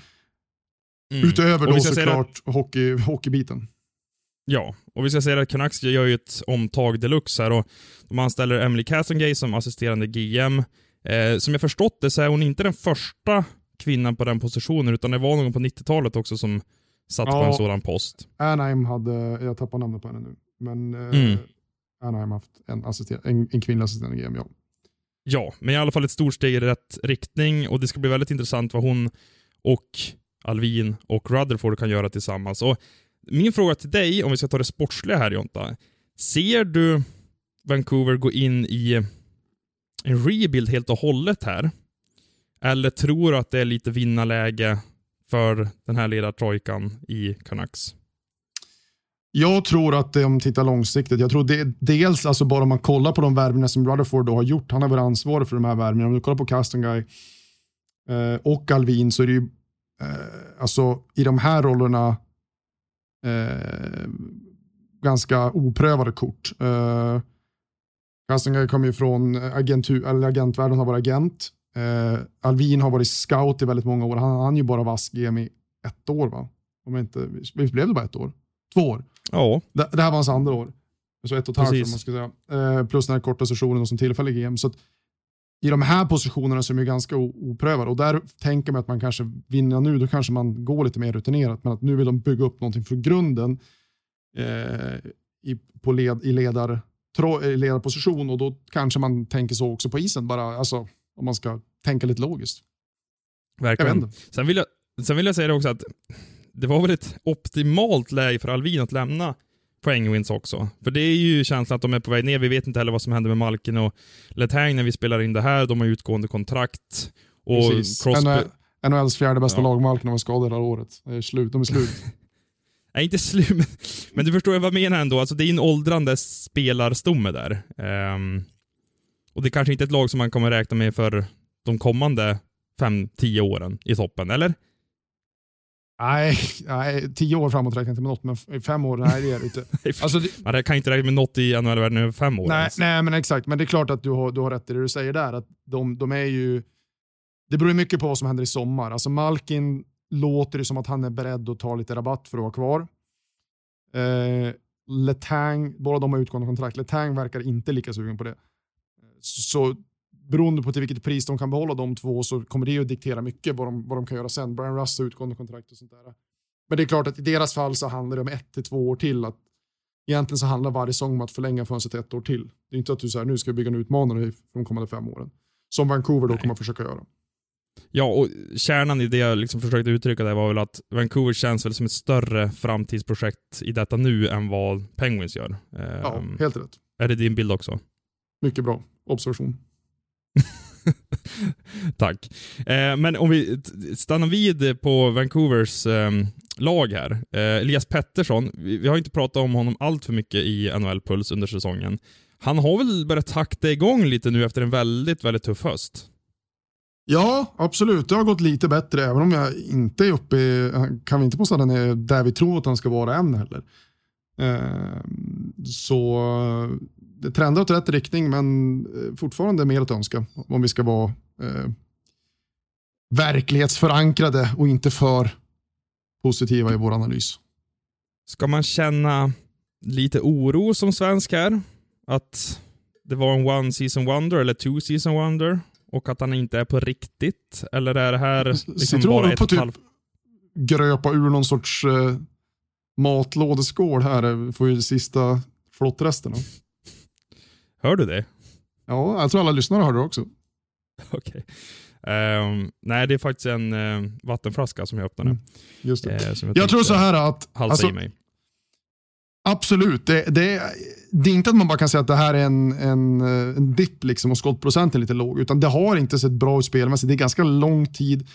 Mm. Utöver då det- såklart hockey, hockeybiten. Ja, och vi ska säga att Canucks gör ju ett omtag deluxe här och de anställer Emily Casengay som assisterande GM. Eh, som jag förstått det så är hon inte den första kvinnan på den positionen, utan det var någon på 90-talet också som satt på Ja. en sådan post. Anaheim hade, jag tappar namnet på henne nu, men eh, Mm. Anaheim har haft en, en, en kvinnlig assisterande GM, ja. Ja, men i alla fall ett stort steg i rätt riktning och det ska bli väldigt intressant vad hon och Alvin och Rutherford kan göra tillsammans. Och min fråga till dig, om vi ska ta det sportsliga här Jonta. Ser du Vancouver gå in i en rebuild helt och hållet här? Eller tror du att det är lite vinnarläge för den här ledartrojkan i Canucks? Jag tror att eh, om man tittar långsiktigt, jag tror det, dels alltså bara om man kollar på de värvningar som Rutherford då har gjort, han har varit ansvarig för de här värvningarna. Om du kollar på Castanguy eh, och Alvin så är det ju, eh, alltså i de här rollerna eh, ganska oprövade kort. Eh, Castanguy kommer ju från agentu, eller agentvärlden, har varit agent. Eh, Alvin har varit scout i väldigt många år. Han hann är ju bara vass GM i ett år va? Om jag inte, visst blev det bara ett år? Två år. Ja, Det, det här var hans andra år. Så ett och ett halvt man ska säga. Eh, plus den här korta sessionen och som tillfällig GM. Så att I de här positionerna så är ganska oprövade och där tänker man att man kanske vinner nu, då kanske man går lite mer rutinerat. Men att nu vill de bygga upp någonting från grunden eh, i, på led, i, ledar, tro, i ledarposition och då kanske man tänker så också på isen bara, alltså om man ska tänka lite logiskt. Verkligen. Sen vill, jag, sen vill jag säga det också att det var väl ett optimalt läge för Alvin att lämna Penguins också. För det är ju känslan att de är på väg ner. Vi vet inte heller vad som händer med Malkin och Letang när vi spelar in det här. De har utgående kontrakt. Och Precis. Crosby... NHL NHLs fjärde bästa Ja. lagmarknad var skadad det här året. Det är slut. De är slut. Nej, inte slut, men, men du förstår vad jag menar ändå. Alltså, det är en åldrande spelarstomme där. Ehm, och det är kanske inte ett lag som man kommer räkna med för de kommande fem, tio åren i toppen, eller? Nej, nej, tio år framåt räknar jag inte med något, men fem år, nej det är det inte. Alltså, det, Man kan inte räkna med något i NHL-världen över fem år nej, ens. nej, men exakt. Men det är klart att du har, du har rätt i det du säger där. Att de, de är ju, det beror mycket på vad som händer i sommar. Alltså Malkin låter det som att han är beredd att ta lite rabatt för att vara kvar. Eh, Letang, båda de har utgående kontrakt. Letang verkar inte lika sugen på det. Så beroende på till vilket pris de kan behålla de två så kommer det ju att diktera mycket vad de, vad de kan göra sen. Brian Russ har utgående kontrakt och sånt där. Men det är klart att i deras fall så handlar det om ett till två år till. Att egentligen så handlar varje säsong om att förlänga fönstret ett år till. Det är inte att du säger nu ska vi bygga en utmanare för de kommande fem åren. Som Vancouver då Nej. kommer att försöka göra. Ja, och kärnan i det jag liksom försökte uttrycka där var väl att Vancouver känns väl som ett större framtidsprojekt i detta nu än vad Penguins gör. Ja, Ehm, helt rätt. är det din bild också? Mycket bra observation. Tack. Eh, men om vi stannar vid på Vancouvers eh, lag här. Eh, Elias Pettersson, vi, vi har inte pratat om honom allt för mycket i NHL-puls under säsongen. Han har väl börjat takta igång lite nu efter en väldigt, väldigt tuff höst. Ja, absolut. Det har gått lite bättre, även om jag inte är uppe i, kan vi inte påstå att han är där vi tror att han ska vara än heller. Eh, så det trendar åt rätt riktning, men eh, fortfarande mer att önska om vi ska vara eh, verklighetsförankrade och inte för positiva i vår analys. Ska man känna lite oro som svensk här? Att det var en one season wonder eller two season wonder och att han inte är på riktigt? Eller är det här liksom Sitter bara ett på och ett typ halvt? gröpa ur någon sorts eh, matlådeskål här, eh, får ju sista flottresterna. Hör du det? Ja, jag tror alla lyssnare hörde det också. Okej. Ehm, nej, det är faktiskt en eh, vattenflaska som jag öppnade. Mm, Just det. Som Jag, tänkte tror så här att, Halsa alltså, i mig. absolut, det, det, det är inte att man bara kan säga att det här är en, en, eh, en dipp liksom och skottprocenten är lite låg, utan det har inte sett bra ut spelmässigt. Det är ganska lång tid,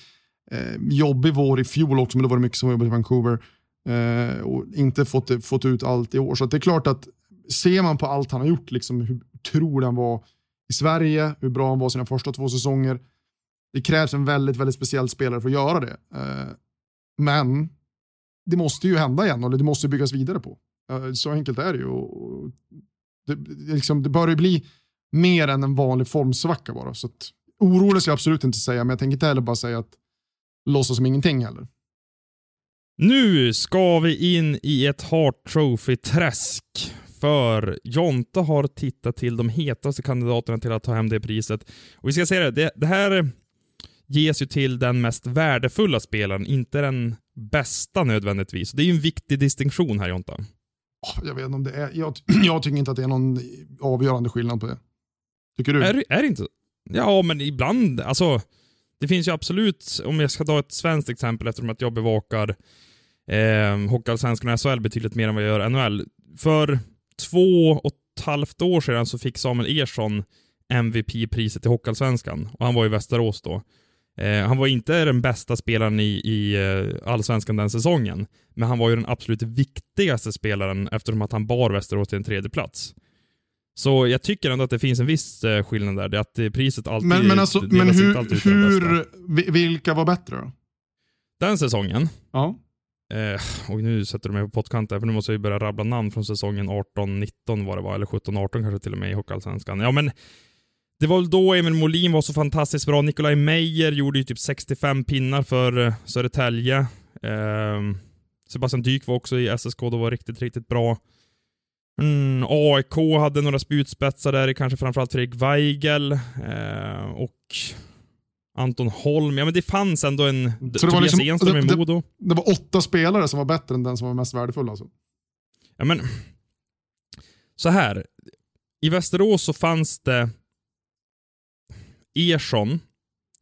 eh, jobbig vår i fjol också, men då var det mycket som jobbade i Vancouver. Eh, och inte fått, fått ut allt i år. Så det är klart att ser man på allt han har gjort, liksom, hur otrolig han var i Sverige, hur bra han var sina första två säsonger. Det krävs en väldigt, väldigt speciell spelare för att göra det. Eh, men det måste ju hända igen, eller det måste byggas vidare på. Eh, så enkelt är det ju. Det, det, liksom, det börjar ju bli mer än en vanlig formsvacka bara. Så att, orolig ska jag absolut inte säga, men jag tänker inte heller bara säga att låtsas som ingenting heller. Nu ska vi in i ett Hart Trophy-träsk. För Jonta har tittat till de hetaste kandidaterna till att ta hem det priset. Och vi ska säga det, det, det här ges ju till den mest värdefulla spelaren, inte den bästa nödvändigtvis. Det är ju en viktig distinktion här Jonta. Åh, Jag vet inte om det är, jag, jag tycker inte att det är någon avgörande skillnad på det. Tycker du? Är, är det inte? Ja, men ibland. Alltså, det finns ju absolut, om jag ska ta ett svenskt exempel eftersom att jag bevakar eh, Hockeyallsvenskan och SHL betydligt mer än vad jag gör NHL. För två och ett halvt år sedan så fick Samuel Ersson MVP-priset i Hockeyallsvenskan och han var i Västerås då. Eh, han var inte den bästa spelaren i, i eh, allsvenskan den säsongen, men han var ju den absolut viktigaste spelaren eftersom att han bar Västerås till en tredje plats. Så jag tycker ändå att det finns en viss eh, skillnad där. Det är att priset alltid men, men, alltså, men hur, hur vi- vilka var bättre då? Den säsongen, Ja eh, och nu sätter du mig på pottkanten för nu måste jag ju börja rabbla namn från säsongen 18-19 var det var, eller 17-18 kanske till och med i Hockeyallsvenskan. Ja men det var väl då Emil Molin var så fantastiskt bra. Nikolaj Meyer gjorde ju typ 65 pinnar för eh, Södertälje. Eh, Sebastian Dyk var också i SSK, då var riktigt, riktigt bra. Mm, AIK hade några spjutspetsar där, kanske framförallt Fredrik Weigel eh, och Anton Holm. Ja men det fanns ändå en... Så det var Tobias liksom- Enström i det- det- Modo. Det var åtta spelare som var bättre än den som var mest värdefull alltså. Ja, men, så här. I Västerås så fanns det Ersson.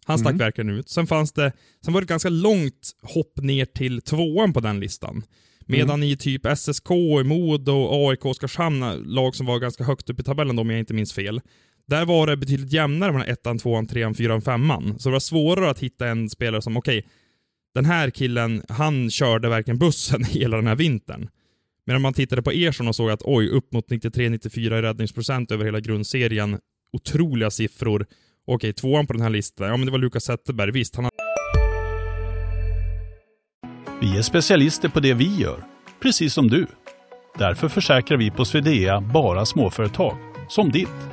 Han stack Mm. verkligen ut. Sen fanns det, sen var det ett ganska långt hopp ner till tvåan på den listan. Medan i typ SSK, Modo, AIK, Oskarshamn, lag som var ganska högt upp i tabellen om jag inte minns fel. Där var det betydligt jämnare mellan ettan, tvåan, trean, fyran, femman. Så det var svårare att hitta en spelare som, okej, den här killen, han körde verkligen bussen hela den här vintern. Medan man tittade på Ersson och såg att oj, upp mot 93-94 i räddningsprocent över hela grundserien. Otroliga siffror. Okej, tvåan på den här listan, ja men det var Lukas Zetterberg. Visst, han Vi är specialister på det vi gör, precis som du. Därför försäkrar vi på Swedea bara småföretag, som ditt.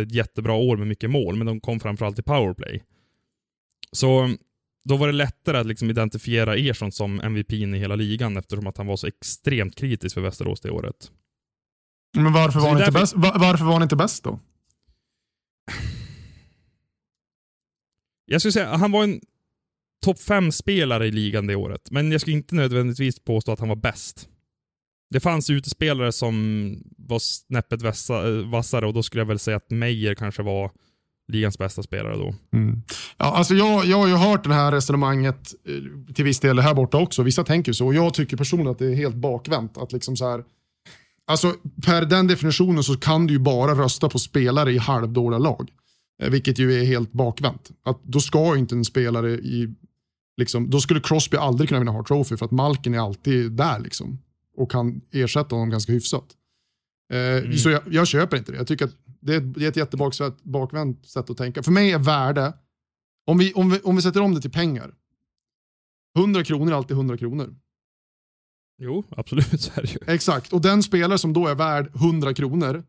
ett jättebra år med mycket mål, men de kom framförallt i powerplay. Så då var det lättare att liksom identifiera Ersson som MVP i hela ligan eftersom att han var så extremt kritisk för Västerås det året. Men varför var, han inte bäst, va- varför var han inte bäst då? Jag skulle säga han var en topp 5-spelare i ligan det året, men jag skulle inte nödvändigtvis påstå att han var bäst. Det fanns utespelare som var snäppet eh, vassare och då skulle jag väl säga att Meyer kanske var ligans bästa spelare då. Mm. Ja, alltså jag, jag har ju hört det här resonemanget eh, till viss del här borta också. Vissa tänker så. Och jag tycker personligen att det är helt bakvänt. Att liksom så här, alltså per den definitionen så kan du ju bara rösta på spelare i halvdåliga lag. Eh, vilket ju är helt bakvänt. Att då ska ju inte en spelare i... Liksom, då skulle Crosby aldrig kunna vinna Hart Trophy för att Malkin är alltid där liksom. Och kan ersätta honom ganska hyfsat. Eh, Så jag, jag köper inte det. Jag tycker att det är, det är ett jättebakvänt sätt att tänka. För mig är värde, om vi, om, vi, om vi sätter om det till pengar. 100 kronor är alltid 100 kronor. Jo, absolut så är det ju. Exakt, och den spelare som då är värd 100 kronor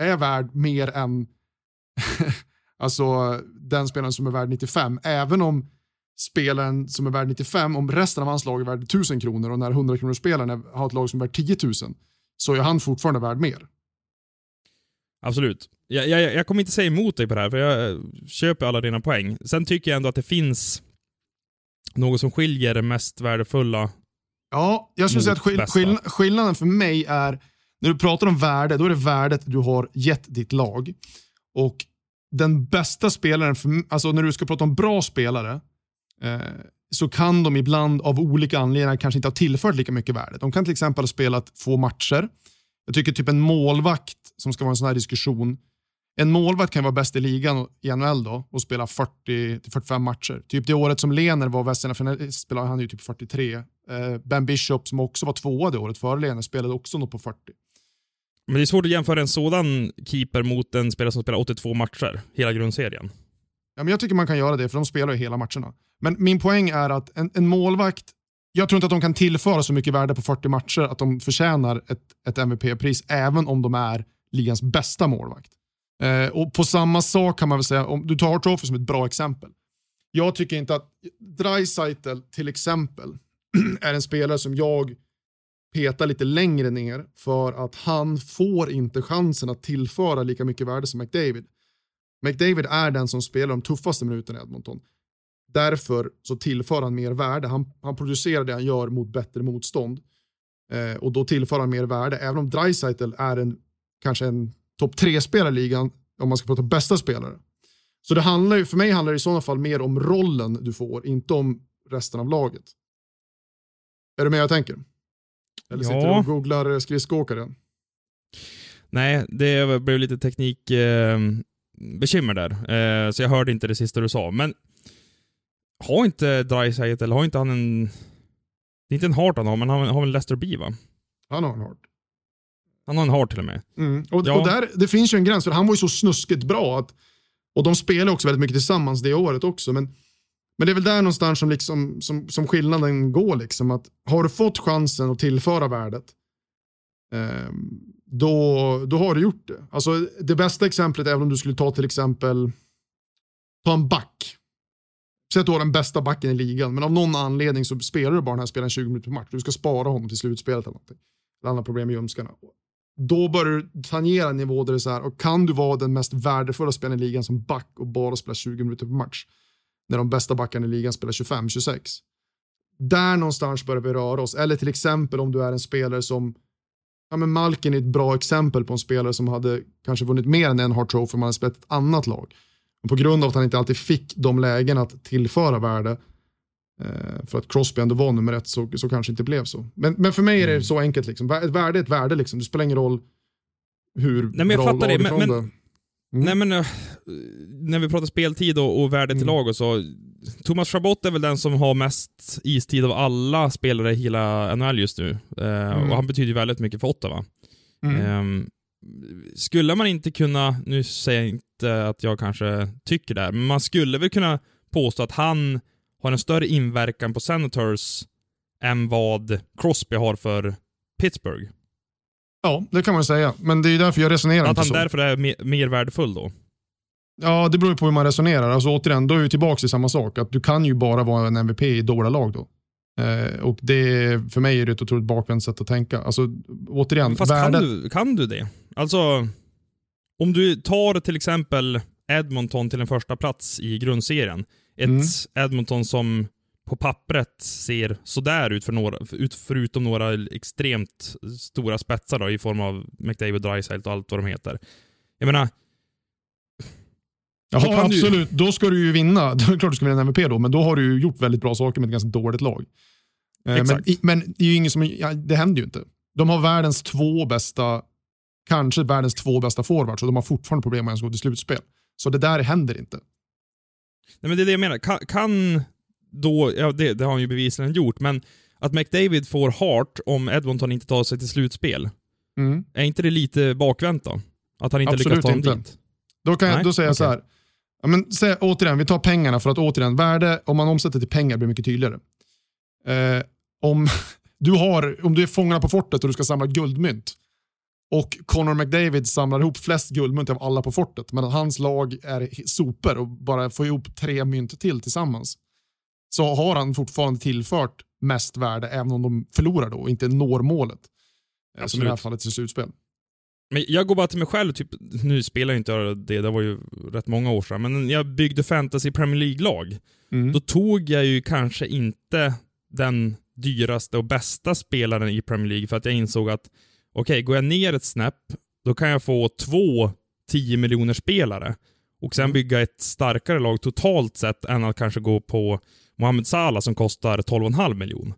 är värd mer än alltså, den spelaren som är värd 95. Även om spelaren som är värd 95, om resten av hans lag är värd 1000 kronor och när 100 kronor spelaren har ett lag som är värd 10 000 så är han fortfarande värd mer. Absolut. Jag, jag, jag kommer inte säga emot dig på det här, för jag eh, köper alla dina poäng. Sen tycker jag ändå att det finns något som skiljer det mest värdefulla. Ja, jag skulle säga att skill skill skillnaden för mig är, när du pratar om värde, då är det värdet du har gett ditt lag. Och den bästa spelaren, för, alltså när du ska prata om bra spelare, Eh, så kan de ibland av olika anledningar kanske inte ha tillfört lika mycket värde. De kan till exempel ha spelat få matcher. Jag tycker typ en målvakt, som ska vara en sån här diskussion, en målvakt kan vara bäst i ligan i NHL då och spela 40-45 matcher. Typ det året som Lener var Västernfinalist spelade han ju typ 43. Eh, ben Bishop som också var tvåa det året före Lener spelade också något på 40. Men det är svårt att jämföra en sådan keeper mot en spelare som spelar 82 matcher, hela grundserien. Ja, men jag tycker man kan göra det för de spelar ju hela matcherna. Men min poäng är att en, en målvakt, jag tror inte att de kan tillföra så mycket värde på 40 matcher att de förtjänar ett, ett MVP-pris även om de är ligans bästa målvakt. Eh, och på samma sak kan man väl säga, om du tar Trophy som ett bra exempel. Jag tycker inte att Dreisaitl till exempel är en spelare som jag petar lite längre ner för att han får inte chansen att tillföra lika mycket värde som McDavid. McDavid är den som spelar de tuffaste minuterna i Edmonton. Därför så tillför han mer värde. Han, han producerar det han gör mot bättre motstånd. Eh, och då tillför han mer värde. Även om Dreisaitl är en, kanske en topp tre-spelare i ligan, om man ska prata bästa spelare. Så det handlar ju, för mig handlar det i sådana fall mer om rollen du får, inte om resten av laget. Är du med jag tänker? Eller sitter du och googlar skridskoåkaren? Nej, det blev lite teknikbekymmer eh, bekymmer där. Eh, så jag hörde inte det sista du sa. Men har inte Dreisaitl, eller har inte han en... Det är inte en Hart han har, men han har väl en Lester B va? Han har en hard. Han har en Hart till och med. Mm. Och, Ja. och där, det finns ju en gräns, för han var ju så snuskigt bra. Att, och de spelar också väldigt mycket tillsammans det året också. Men, men det är väl där någonstans som, liksom, som, som skillnaden går. Liksom, att har du fått chansen att tillföra värdet, ehm, då, då har du gjort det. Alltså, det bästa exemplet är om du skulle ta till exempel ta en back. Säg att du har den bästa backen i ligan, men av någon anledning så spelar du bara den här spelaren 20 minuter per match. Du ska spara honom till slutspelet eller någonting. Eller andra problem med ljumskarna då börjar du tangera en nivå där det är så här, och kan du vara den mest värdefulla spelaren i ligan som back och bara spela 20 minuter per match, när de bästa backarna i ligan spelar 25-26. Där någonstans börjar vi röra oss. Eller till exempel om du är en spelare som, ja men Malkin är ett bra exempel på en spelare som hade kanske vunnit mer än en Hart Trophy om han hade spelat ett annat lag. Och på grund av att han inte alltid fick de lägen att tillföra värde, eh, för att Crosby ändå var nummer ett så, så kanske inte blev så. Men, men för mig är det så enkelt. Liksom. Ett värde är ett värde. Liksom. Det spelar ingen roll hur men jag bra fattar det, men- men-. Mm. Nej men, eh, när vi pratar speltid och, och värde till Mm. lag och så. Thomas Chabot är väl den som har mest istid av alla spelare i hela NHL just nu. Eh, Mm. Och han betyder väldigt mycket för Ottawa. Mm. Ehm, skulle man inte kunna, nu säger jag inte att jag kanske tycker det här, men man skulle väl kunna påstå att han har en större inverkan på Senators än vad Crosby har för Pittsburgh. Ja, det kan man säga. Men det är ju därför jag resonerar Att han så. därför är mer, mer värdefull då. Ja, det beror på hur man resonerar. Alltså återigen, då är vi tillbaka till samma sak. Att du kan ju bara vara en MVP i dåliga lag då. Eh, och det, för mig är det ett otroligt bakvänt sätt att tänka. Alltså återigen, Fast kan värdet... du, kan du det? Alltså, om du tar till exempel Edmonton till en första plats i grundserien. Ett Mm. Edmonton som på pappret ser sådär ut, för några, ut förutom några extremt stora spetsar då, i form av McDavid, Dreisaitl och allt vad de heter. Jag menar, Jaha, kan du- absolut. Då ska du ju vinna. Det är klart du ska vinna en MVP då, men då har du ju gjort väldigt bra saker med ett ganska dåligt lag. Eh, Men, Exakt. i- men det är ju ingen som, ja, det händer ju inte. De har världens två bästa, kanske världens två bästa forwards och de har fortfarande problem med att ens gå till slutspel. Så det där händer inte. nej men det är det jag menar. Kan, kan då, ja det, det har han ju bevisligen gjort, men att McDavid får hart om Edmonton inte tar sig till slutspel, Mm. är inte det lite bakvänt då? Att han inte Absolut lyckas ta dem inte. dit? Då, kan jag, Nej, då säger jag så här. Ja, men, säg, återigen, vi tar pengarna för att återigen, värde, om man omsätter till pengar blir mycket tydligare. Eh, om, du har, om du är fångarna på fortet och du ska samla guldmynt och Connor McDavid samlar ihop flest guldmynt av alla på fortet, men att hans lag är super och bara får ihop tre mynt till tillsammans, så har han fortfarande tillfört mest värde även om de förlorar då och inte når målet. Eh, Som i det här Absolut. fallet till slutspel. Men jag går bara till mig själv, typ, nu spelar jag inte det, det var ju rätt många år sedan, men jag byggde fantasy Premier League-lag, Mm. då tog jag ju kanske inte den dyraste och bästa spelaren i Premier League för att jag insåg att okej, går jag ner ett snäpp, då kan jag få två 10 miljoner spelare och sen Mm. bygga ett starkare lag totalt sett än att kanske gå på Mohamed Salah som kostar 12,5 miljoner.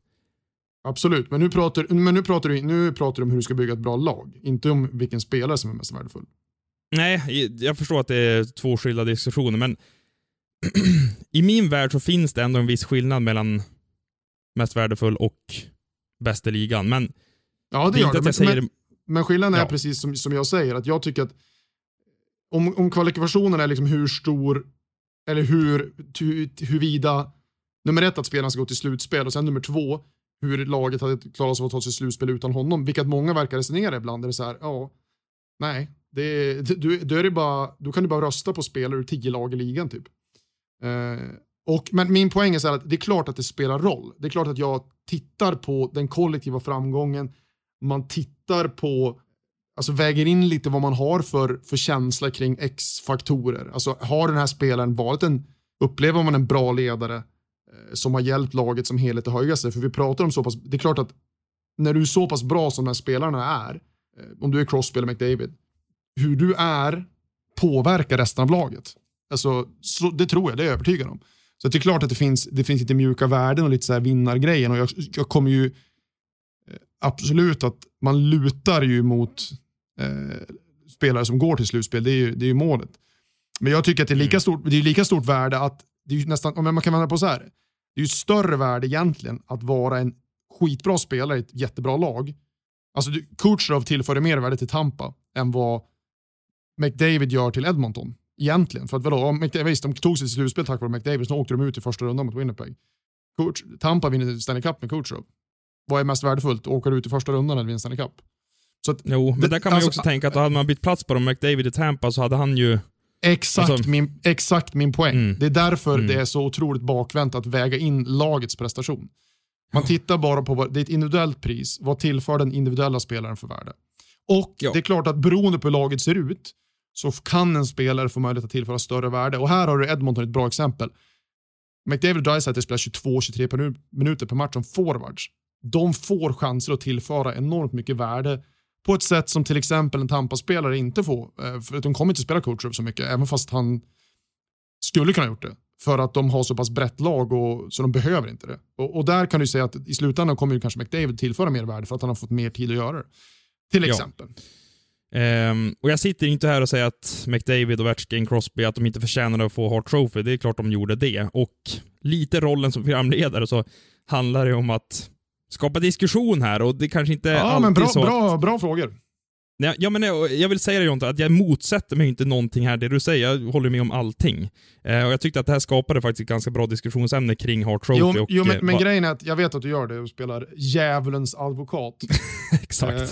Absolut, men nu pratar, men nu, pratar du, nu pratar du om hur du ska bygga ett bra lag, inte om vilken spelare som är mest värdefull. Nej, jag förstår att det är två skilda diskussioner, men i min värld så finns det ändå en viss skillnad mellan mest värdefull och bäst i ligan. Men Ja, det är inte att Men, säger men, men skillnaden är Ja. precis som, som jag säger, att jag tycker att om, om kvalifikationen är liksom hur stor, eller hur, hur, huruvida, nummer ett att spelaren ska gå till slutspel och sen nummer två, hur laget hade klarat sig av att ta sig slutspel utan honom, vilket många verkar resonera ibland, är det så här, ja, nej, det, du, då, är det bara, då kan du bara rösta på spelare ur tio lag i ligan typ. Eh, och, men min poäng är så här att det är klart att det spelar roll. Det är klart att jag tittar på den kollektiva framgången, man tittar på, alltså väger in lite vad man har för, för känsla kring X-faktorer. Alltså har den här spelaren varit en, upplever man en bra ledare som har hjälpt laget som helhet att höja sig? För vi pratar om så pass, det är klart att när du är så pass bra som de här spelarna är, eh, om du är Crosby eller McDavid, hur du är påverkar resten av laget. Alltså, så, det tror jag, det är jag övertygad om. Så det är klart att det finns, det finns lite mjuka värden och lite så här vinnargrejen och jag, jag kommer ju eh, absolut att man lutar ju mot eh, spelare som går till slutspel, det är ju, det är ju målet. Men jag tycker att det är lika stort, det är lika stort värde att, det är ju nästan, om man kan vända på så här, det är ju större värde egentligen att vara en skitbra spelare i ett jättebra lag. Alltså du- Kucherov tillför mer värde till Tampa än vad McDavid gör till Edmonton. Egentligen. För att vadå, McDavid, visst, de tog sig till slutspel tack vare McDavid, så åkte de ut i första rundan mot Winnipeg. Kutch, Tampa vinner Stanley Cup med Kucherov. Vad är mest värdefullt? Åka ut i första rundan eller vinna Stanley Cup? Så att, Jo, men Det- där kan man ju alltså, också tänka att hade man bytt plats på dem, McDavid i Tampa, så hade han ju... Exakt, Alltså- min, exakt min poäng. Mm. Det är därför Mm. det är så otroligt bakvänt att väga in lagets prestation. Man tittar bara på vad, det är ett individuellt pris. Vad tillför den individuella spelaren för värde? Och Ja. det är klart att beroende på hur laget ser ut så kan en spelare få möjlighet att tillföra större värde. Och här har du Edmonton ett bra exempel. McDavid och Dreisaitl spelar 22-23 per nu- minuter per match som forwards. De får chanser att tillföra enormt mycket värde på ett sätt som till exempel en Tampa-spelare inte får. Eh, För att de kommer inte spela Kucherov så mycket, även fast han skulle kunna ha gjort det. För att de har så pass brett lag och, så de behöver inte det. Och, och där kan du säga att i slutändan kommer ju kanske McDavid tillföra mer värde för att han har fått mer tid att göra det. Till Ja. exempel. Ehm, och jag sitter inte här och säger att McDavid, Ovechkin, Crosby, att de inte förtjänade att få Hart Trophy. Det är klart de gjorde det. Och lite rollen som programledare så handlar det om att skapa diskussion här och det kanske inte är Ja, alltid men bra, så att- bra, bra frågor. Nej, Ja, men jag, jag vill säga det Jonte, att jag motsätter mig inte någonting här, det du säger. Jag håller med om allting. Eh, och Jag tyckte att det här skapade faktiskt ett ganska bra diskussionsämne kring Hart Trophy. Jo, och, jo men, eh, men grejen är att jag vet att du gör det och spelar djävulens advokat. Exakt. Eh,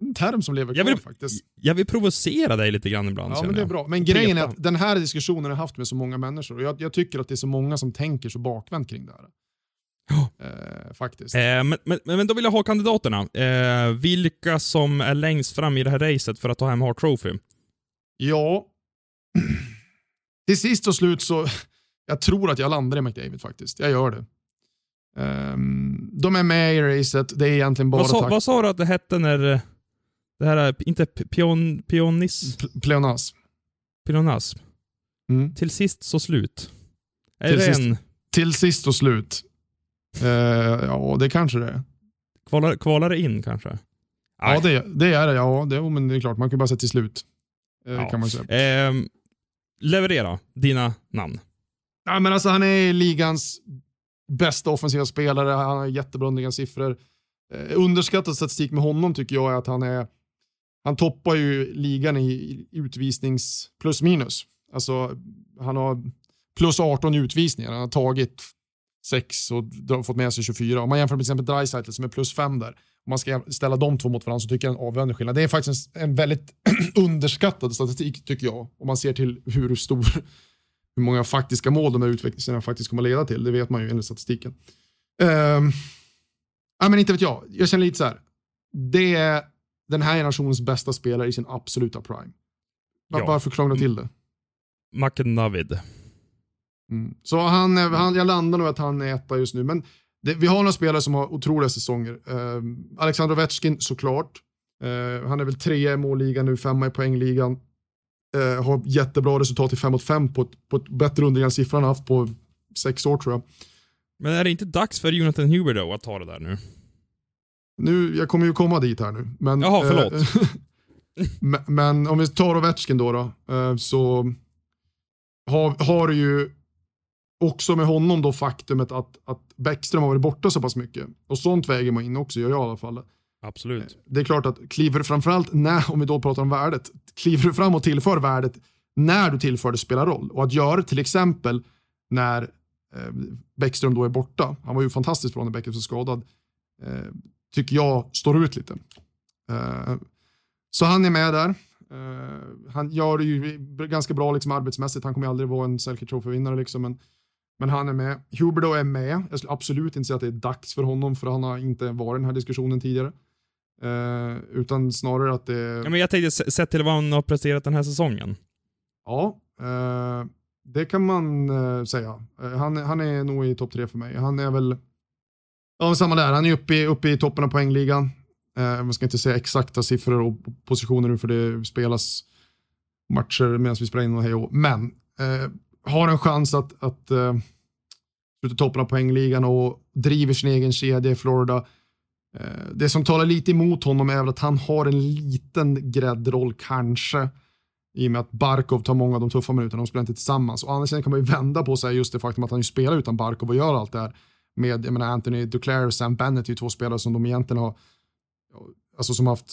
en term som lever kvar Jag vill- faktiskt. Jag vill provocera dig lite grann ibland Ja, men det är bra. Men grejen är att den här diskussionen har jag haft med så många människor och jag, jag tycker att det är så många som tänker så bakvänt kring det här. Eh, faktiskt. Eh, men, men, men då vill jag ha kandidaterna. Eh, vilka som är längst fram i det här racet för att ta hem Hart Trophy? Ja, till sist och slut så, jag tror att jag landar i McDavid faktiskt. Jag gör det. Ehm, de är med i racet, det är egentligen bara Vad sa, tack vad sa du att det hette när... eh, Det här är inte pion, pionis, P- pleonas. pionasm. Mm. Till sist så slut. Är Till det sist. en... Till sist och slut. Eh, ja, det kanske det är. Kvalar, kvalar det in kanske? Ja, det, det är det. Ja, det, men det är klart. Man kan bara säga till slut. Eh, Ja. kan man säga. Ehm, leverera dina namn. Ja, men alltså, han är ligans bästa offensiva spelare. Han har jättebra underliggande siffror. Eh, underskattad statistik med honom tycker jag är att han är han toppar ju ligan i, utvisnings plus minus. Alltså, han har plus 18 i utvisningar. Han har tagit 6 och fått med sig 24. Om man jämför med till exempel Dreisaitl som är plus 5 där. Om man ska ställa de två mot varandra så tycker jag en avgörande skillnad. Det är faktiskt en, en väldigt underskattad statistik tycker jag. Om man ser till hur stor hur många faktiska mål de här utvecklingarna faktiskt kommer leda till. Det vet man ju enligt statistiken. Um, ja, men inte vet jag. Jag känner lite så här. Det är den här generationens bästa spelare i sin absoluta prime. Var, Ja. Varför krångla till det? McNavid. Mm. Så han, han, jag landar nog att han är etta just nu. Men det, vi har några spelare som har otroliga säsonger. Um, Alexander Ovechkin såklart. Eh, han är väl trea i målligan nu, femma i poängligan. Eh, har jättebra resultat i 5 mot 5 på ett, på ett bättre underliggande siffra han haft på sex år tror jag. Men är det inte dags för Jonathan Huber då att ta det där nu? Nu, jag kommer ju komma dit här nu. Men, Jaha, förlåt. eh, men, men om vi tar Ovechkin då, då eh, så har, har du ju också med honom då faktumet att, att Bäckström har varit borta så pass mycket. Och sånt väger man in också, gör jag i alla fall. Absolut. Det är klart att kliver framförallt när, om vi då pratar om värdet, kliver du fram och tillför värdet när du tillför det spelar roll. Och att göra till exempel när eh, Bäckström då är borta, han var ju fantastiskt bra när Bäckström var skadad, eh, tycker jag står ut lite. Eh, så han är med där. Eh, han gör det ju ganska bra liksom, arbetsmässigt, han kommer aldrig vara en Selke Trophy-vinnare liksom, men, men han är med. Huber då är med, jag skulle absolut inte säga att det är dags för honom, för han har inte varit i den här diskussionen tidigare. Eh, utan snarare att det... Ja, men jag tänkte, se- sett till vad han har presterat den här säsongen. Ja, eh, det kan man eh, säga. Eh, han, han är nog i topp tre för mig. Han är väl, ja samma där, han är uppe i, uppe i toppen av poängligan. Eh, man ska inte säga exakta siffror och positioner nu för det spelas matcher medan vi spelar in och hej och Men eh, har en chans att, att uh, sluta toppen av poängligan och driver sin egen kedja i Florida. Uh, det som talar lite emot honom är väl att han har en liten gräddroll kanske i och med att Barkov tar många av de tuffa minuterna, de spelar inte tillsammans. Och andra sidan kan man ju vända på sig just det faktum att han ju spelar utan Barkov och gör allt det här. Med, jag menar Anthony Duclair och Sam Bennett är ju två spelare som de egentligen har, alltså som haft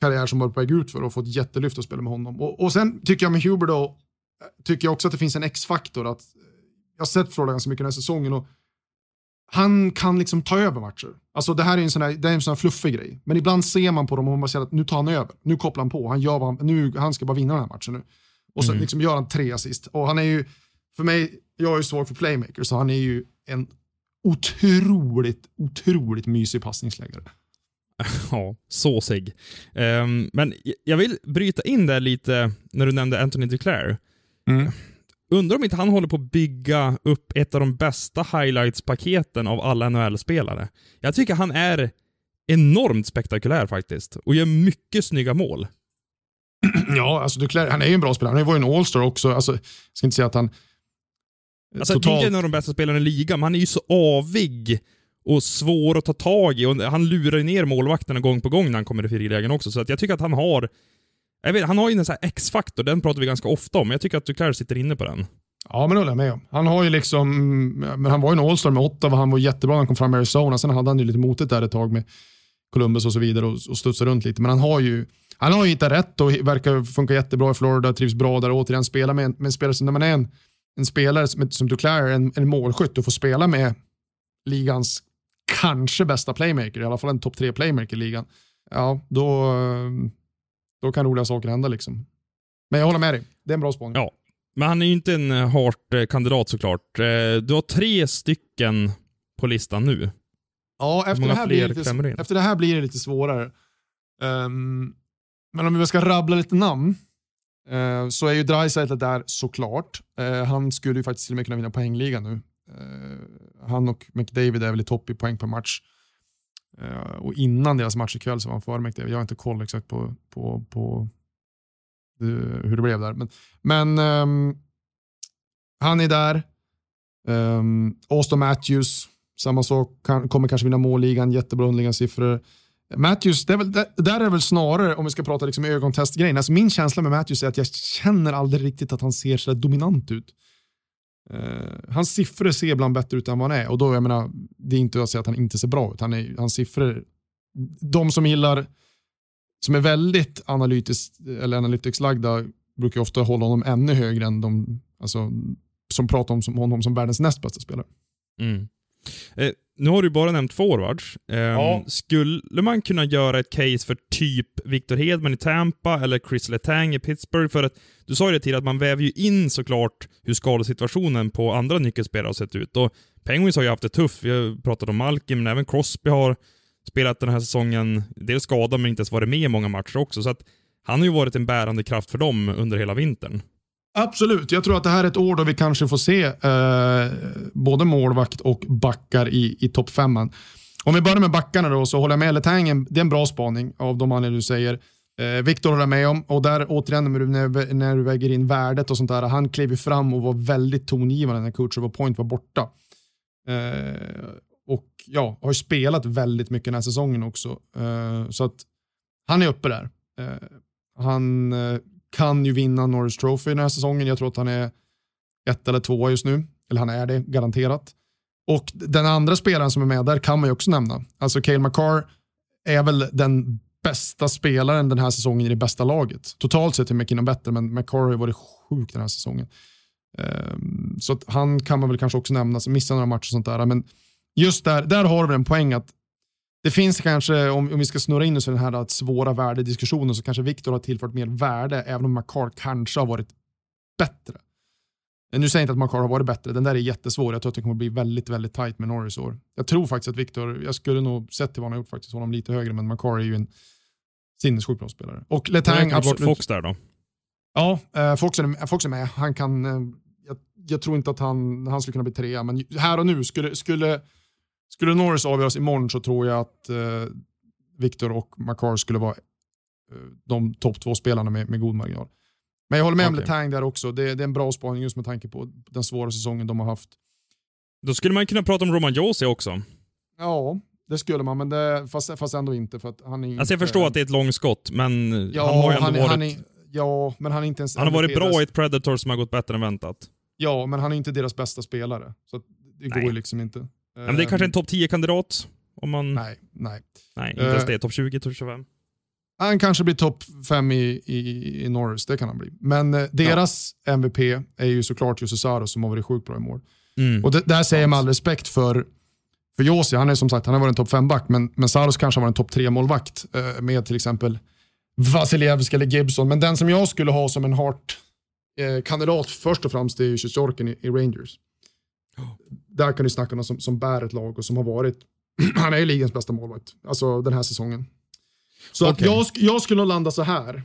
karriär som varit på väg ut för och fått jättelyft att spela med honom. Och, och sen tycker jag med Huber då, tycker jag också att det finns en X-faktor. att eh, Jag har sett Florida ganska mycket den här säsongen och han kan liksom ta över matcher. Alltså det här är en sån här, det är en sån här fluffig grej. Men ibland ser man på dem och man bara ser att nu tar han över. Nu kopplar han på. Han, gör han, nu, han ska bara vinna den här matchen nu. Och så Mm. liksom gör han tre assist. Och han är ju, för mig, jag är ju svag för playmaker, så han är ju en otroligt, otroligt mysig passningsläggare. Ja, såsig. Um, men jag vill bryta in där lite när du nämnde Anthony Duclair. Mm. Undrar om inte han håller på att bygga upp ett av de bästa highlights-paketen av alla NHL-spelare. Jag tycker han är enormt spektakulär faktiskt och gör mycket snygga mål. Ja, alltså Duclair, han är ju en bra spelare. Han var ju en all-star också. Alltså, jag ska inte säga att han... Alltså, det är en av de bästa spelarna i ligan, men han är ju så avig och svår att ta tag i. Och han lurar ju ner målvakterna gång på gång när han kommer i frilägen också, så att jag tycker att han har... Jag vet, han har ju en sån här X-faktor, den pratar vi ganska ofta om, jag tycker att Duclair sitter inne på den. Ja, men det håller jag med om. Han har ju liksom, mm, men han var ju en all-star med Ottawa, han var jättebra när han kom fram i Arizona. Sen hade han ju lite motigt där ett tag med Columbus och så vidare och, och studsade runt lite. Men han har ju han har ju hittat rätt och verkar funka jättebra i Florida, trivs bra där. Återigen, spela med, med en spelare som när man är en, en spelare som, som Duclair, en, en målskytt och får spela med ligans kanske bästa playmaker, i alla fall en topp tre playmaker i ligan. Ja, då, då kan roliga saker hända liksom. Men jag håller med dig, det är en bra spaning. Ja, men han är ju inte en Hart-kandidat såklart. Eh, du har tre stycken på listan nu. Ja, efter det, här blir det, lite, efter det här blir det lite svårare. Um, men om vi ska rabbla lite namn, uh, så är ju Dreisaitl där såklart. Uh, han skulle ju faktiskt till och med kunna vinna poängligan nu. Uh, han och McDavid är väl i topp i poäng per match. Eh, och innan deras match ikväll så var han före Jag har inte koll exakt på, på, på hur det blev där. Men, men um, han är där. Ehm, um, Austin Matthews, samma sak, kan, kommer kanske vinna målligan, jättebra underliggande siffror. Matthews, det är väl, det, där är väl snarare, om vi ska prata liksom ögontestgrejen, alltså min känsla med Matthews är att jag känner aldrig riktigt att han ser så dominant ut. Eh, hans siffror ser ibland bättre ut än vad han är och då, jag menar, det är inte att säga att han inte ser bra ut. Han är, hans siffror, de som gillar som är väldigt analytiskt eller analytics-lagda brukar ofta hålla honom ännu högre än de alltså, som pratar om honom som världens näst bästa spelare. Mm. Eh, nu har du bara nämnt forwards. Eh, ja. Skulle man kunna göra ett case för typ Victor Hedman i Tampa eller Chris Letang i Pittsburgh? För att du sa ju det tidigare att man väver ju in såklart hur skadesituationen på andra nyckelspelare har sett ut. Och Penguins har ju haft det tufft. Vi har pratat om Malkin, men även Crosby har spelat den här säsongen, dels skadad men inte ens varit med i många matcher också. Så att han har ju varit en bärande kraft för dem under hela vintern. Absolut, jag tror att det här är ett år då vi kanske får se eh, både målvakt och backar i, i topp femman. Om vi börjar med backarna då, så håller jag med Letang, det är en bra spaning av de anledningar du säger. Eh, Viktor håller jag med om, och där återigen när du, när, du väger in värdet och sånt där, han klev ju fram och var väldigt tongivande när Kutjerov och Point var borta. Eh, och ja, har ju spelat väldigt mycket den här säsongen också. Eh, så att han är uppe där. Eh, han eh, kan ju vinna Norris Trophy den här säsongen. Jag tror att han är ett eller två just nu. Eller han är det, garanterat. Och den andra spelaren som är med där kan man ju också nämna. Alltså Cale McCarr är väl den bästa spelaren den här säsongen i det bästa laget. Totalt sett är McKinnon bättre, men McCarr har varit sjuk den här säsongen. Um, så att han kan man väl kanske också nämna, så missar några matcher och sånt där. Men just där, där har vi en poäng att det finns kanske, om, om vi ska snurra in oss i den här svåra värdediskussionen, så kanske Viktor har tillfört mer värde, även om McCart kanske har varit bättre. Nu säger jag inte att McCart har varit bättre, den där är jättesvår. Jag tror att det kommer bli väldigt, väldigt tight med Norris år. Jag tror faktiskt att Viktor, jag skulle nog sett till vad han har gjort faktiskt, honom lite högre, men McCart är ju en sinnessjukt bra spelare. Och Letang, absolut. bort Fox där då? Ja, eh, Fox, är, Fox är med. Han kan, eh, jag, jag, tror inte att han, han skulle kunna bli trea, men här och nu skulle, skulle skulle Norris avgöras imorgon så tror jag att eh, Victor och Makar skulle vara eh, de topp två spelarna med, med god marginal. Men jag håller med okay. om Letang där också. Det, det, är en bra spaning just med tanke på den svåra säsongen de har haft. Då skulle man kunna prata om Roman Josi också. Ja, det skulle man, men det, fast, fast ändå inte. För att han är alltså jag förstår att det är ett långskott, men ja, han har ju ändå han, varit... Han är, ja, men han är inte ens... Han har varit bra i ett Predator som har gått bättre än väntat. Ja, men han är inte deras bästa spelare. Så det Nej. går ju liksom inte. Men det är kanske en topp 10-kandidat? Om man... Nej, nej. Nej, inte ens det. Topp 20, topp 25? Han kanske blir topp 5 i, i, i Norris, det kan han bli. Men eh, deras ja. MVP är ju såklart Jussi Saros som har varit sjukt bra i mål. Mm. Och det, där säger jag med all respekt för, för Josi, han är som sagt han har varit en topp 5-back, men, men Saros kanske har varit en topp 3-målvakt eh, med till exempel Vasilevsk eller Gibson. Men den som jag skulle ha som en hart eh, kandidat först och främst är ju i, i Rangers där kan du snacka om någon som, som bär ett lag och som har varit, han är ju ligans bästa målvakt, alltså den här säsongen. Så okay. att jag, jag skulle nog landa så här.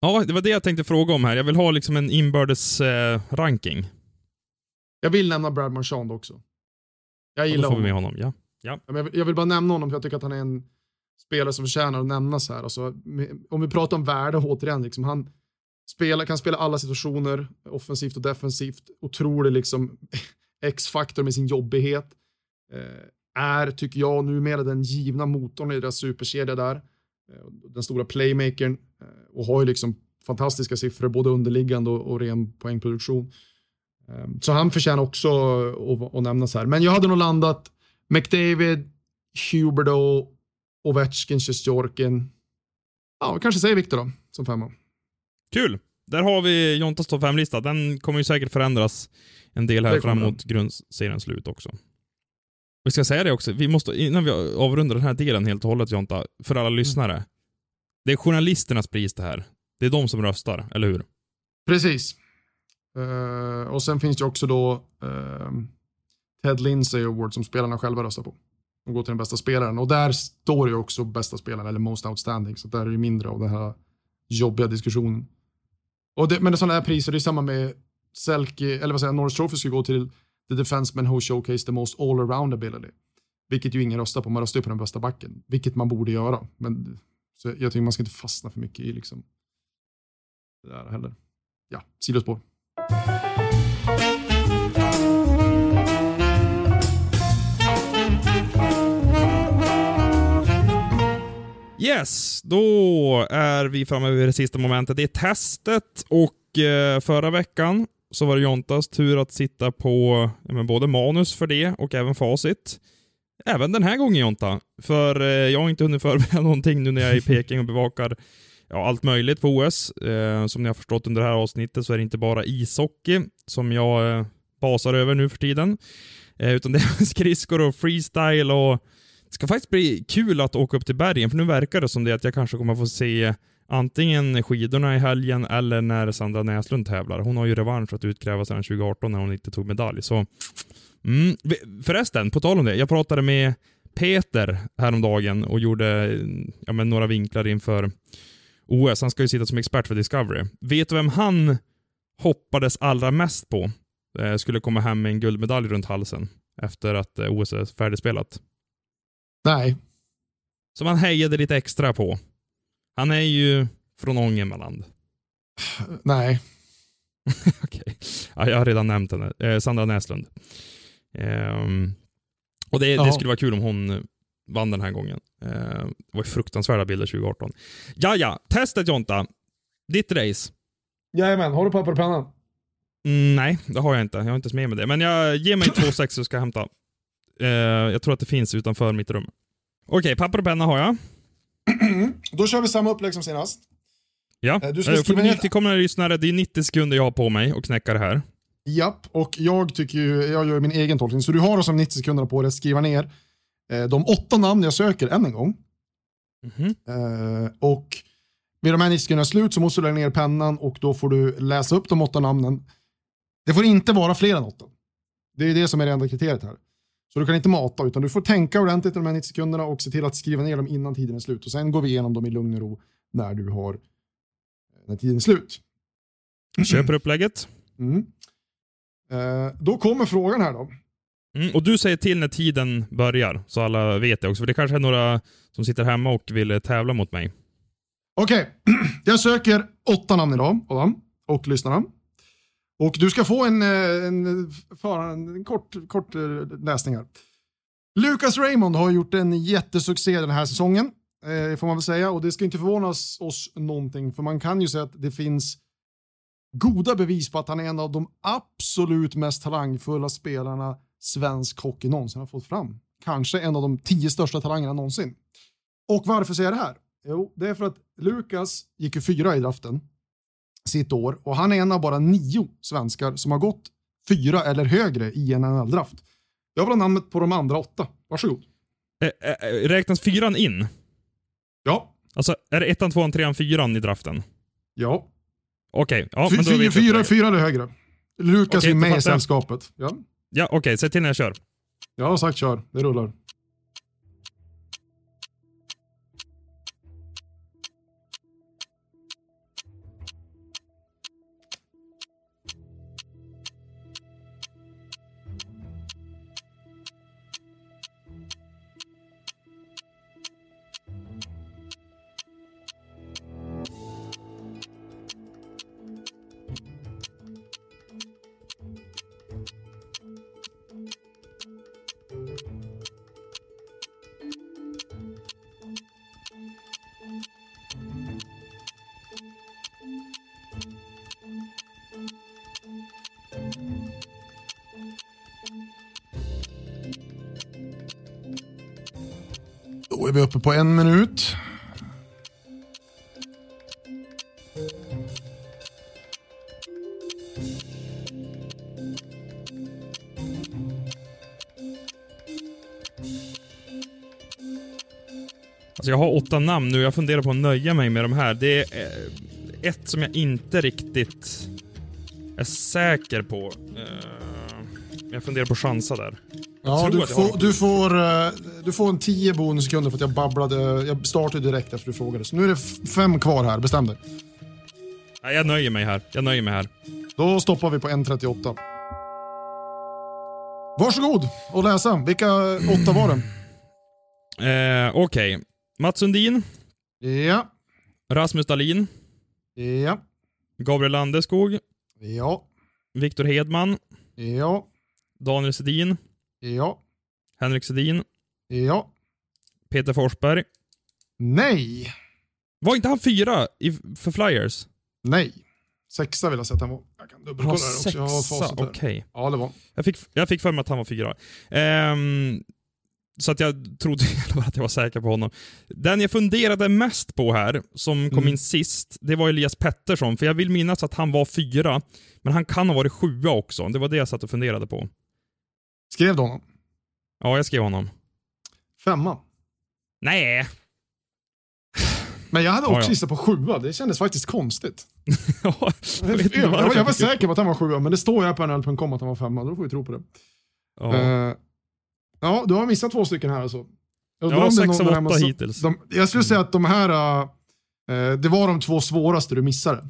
Ja, det var det jag tänkte fråga om här. Jag vill ha liksom en inbördes eh, ranking. Jag vill nämna Brad Marchand också. Jag gillar ja, då får vi med honom. Ja. Ja. Vill, jag vill bara nämna honom för jag tycker att han är en spelare som förtjänar att nämnas här. Alltså, om vi pratar om värde återigen, liksom, han spelar, kan spela alla situationer, offensivt och defensivt. Otrolig liksom, X-faktor med sin jobbighet. Eh, är, tycker jag, numera den givna motorn i deras superkedja där. Eh, den stora playmakern eh, och har ju liksom fantastiska siffror, både underliggande och, och ren poängproduktion. Ehm, så han förtjänar också att, att nämnas här. Men jag hade nog landat McDavid, Huberdo Ovechkin, Sjestjorkin. Ja, vi kanske säger Viktor då, som femma. Kul! Där har vi Jontas topp 5-lista. Den kommer ju säkert förändras en del här Det kommer fram den. mot grundseriens slut också. Vi ska säga det också, vi måste, innan vi avrundar den här delen helt och hållet Jonta, för alla lyssnare. Det är journalisternas pris det här. Det är de som röstar, eller hur? Precis. Eh, och sen finns det också då eh, Ted Lindsay Award som spelarna själva röstar på. De går till den bästa spelaren. Och där står ju också bästa spelaren, eller most outstanding. Så där är det mindre av den här jobbiga diskussionen. Och det, men det är sådana här priser, det är samma med Selke, eller vad säger jag, Norris Trophy ska gå till the defenseman who showcase the most all-around ability. Vilket ju ingen röstar på, man röstar ju på den bästa backen. Vilket man borde göra. Men så jag tycker man ska inte fastna för mycket i liksom det där heller. Ja, sidospår. Yes, då är vi framme vid det sista momentet. Det är testet och eh, förra veckan så var det Jontas tur att sitta på både manus för det och även facit. Även den här gången Jonta, för eh, jag har inte hunnit förbereda någonting nu när jag är i Peking och bevakar ja, allt möjligt på OS. Eh, som ni har förstått under det här avsnittet så är det inte bara ishockey som jag eh, basar över nu för tiden. Eh, utan det är skridskor och freestyle och det ska faktiskt bli kul att åka upp till bergen, för nu verkar det som det att jag kanske kommer få se antingen skidorna i helgen eller när Sandra Näslund tävlar. Hon har ju revansch att utkräva sedan 2018 när hon inte tog medalj. Så, mm. Förresten, på tal om det. Jag pratade med Peter häromdagen och gjorde ja, men några vinklar inför OS. Han ska ju sitta som expert för Discovery. Vet du vem han hoppades allra mest på? Eh, skulle komma hem med en guldmedalj runt halsen efter att eh, OS är färdigspelat. Nej, Som han hejade lite extra på. Han är ju från Ångermanland. nej. Okej. Ja, jag har redan nämnt henne. Eh, Sandra Näslund. Ehm, och det, det skulle vara kul om hon vann den här gången. Eh, det var ju fruktansvärda bilder 2018. Ja, ja. Testet Jonta. Ditt race. Jajamän, har du papper och penna? Mm, nej, det har jag inte. Jag har inte ens med mig det. Men jag ger mig två sex så ska jag hämta. Eh, jag tror att det finns utanför mitt rum. Okej, papper och penna har jag. Då kör vi samma upplägg som senast. Ja. Eh, du ska Eh, för nytillkomna lyssnare, det är 90 sekunder jag har på mig att knäcka det här. Japp, och jag tycker ju, jag gör min egen tolkning. Så du har alltså 90 sekunder på dig att skriva ner eh, de åtta namn jag söker än en gång. Mhm. Eh, och vid de här 90 sekunderna slut så måste du lägga ner pennan och då får du läsa upp de åtta namnen. Det får inte vara fler än åtta. Det är det som är det enda kriteriet här. Så du kan inte mata, utan du får tänka ordentligt de här 90 sekunderna och se till att skriva ner dem innan tiden är slut. Och sen går vi igenom dem i lugn och ro när du har när tiden är slut. Köper upplägget. Mm. Eh, då kommer frågan här då. Mm, och du säger till när tiden börjar, så alla vet det också. För det kanske är några som sitter hemma och vill eh, tävla mot mig. Okej, jag söker åtta namn idag, Adam, och lyssnarna. Och du ska få en, eh, en, eh, för, en kort, kort eh, läsning här. Lucas Raymond har gjort en jättesuccé den här säsongen, eh, får man väl säga. Och det ska inte förvånas oss någonting, för man kan ju säga att det finns goda bevis på att han är en av de absolut mest talangfulla spelarna svensk hockey någonsin har fått fram. Kanske en av de tio största talangerna någonsin. Och varför säger jag det här? Jo, det är för att Lukas gick ju fyra i draften sitt år och han är en av bara nio svenskar som har gått fyra eller högre i en NHL-draft. Jag vill ha namnet på de andra åtta. Varsågod. Eh, räknas fyran in? Ja. Alltså, är det ettan, tvåan, trean, fyran i draften? Ja. Okej, ja, Fy, fyra, upplägget. fyra eller högre. Lukas Okej, är med i sällskapet. Ja. Ja, okej, säg till när jag kör. Jag har sagt kör. Det rullar. På en minut. Alltså jag har åtta namn nu, jag funderar på att nöja mig med de här. Det är eh, ett som jag inte riktigt är säker på. Eh, jag funderar på chansa där. Ja, du, får, du, får, eh, du får en 10 bonussekunder för att jag babblade. Jag startade direkt efter du frågade. Så nu är det fem kvar här, bestäm dig. Nej, jag nöjer mig här. Jag nöjer mig här. Då stoppar vi på 1.38. Varsågod och läsa. Vilka åtta var det? Eh, Okej. Mats Sundin, Ja, Rasmus Dahlin, ja, Gabriel Landeskog, ja, Viktor Hedman, ja, Daniel Sedin, ja, Henrik Sedin, ja. Peter Forsberg. Nej, Var inte han fyra i, för Flyers? nej. Sexa vill jag säga att han var. Jag kan dubbelkolla det också. Jag har okej. Ja, det var. Jag fick, jag fick för mig att han var fyra. Ehm, så att jag trodde att jag var säker på honom. Den jag funderade mest på här, som kom Mm. in sist, det var Elias Pettersson. För jag vill minnas att han var fyra, men han kan ha varit sjua också. Det var det jag satt och funderade på. Skrev du honom? Ja, jag skrev honom. Femma. Nej! Men jag hade också ja. gissat på sjua. Det kändes faktiskt konstigt. Ja, jag Jag, jag, var säker på att han var sjua, men det står ju här på nhl.com att han var femma. Då får vi tro på det. Ja. Eh, ja, du har missat två stycken här alltså. Jag Ja, är sex av åtta hittills. De, jag skulle säga att de här, eh, det var de två svåraste du missade.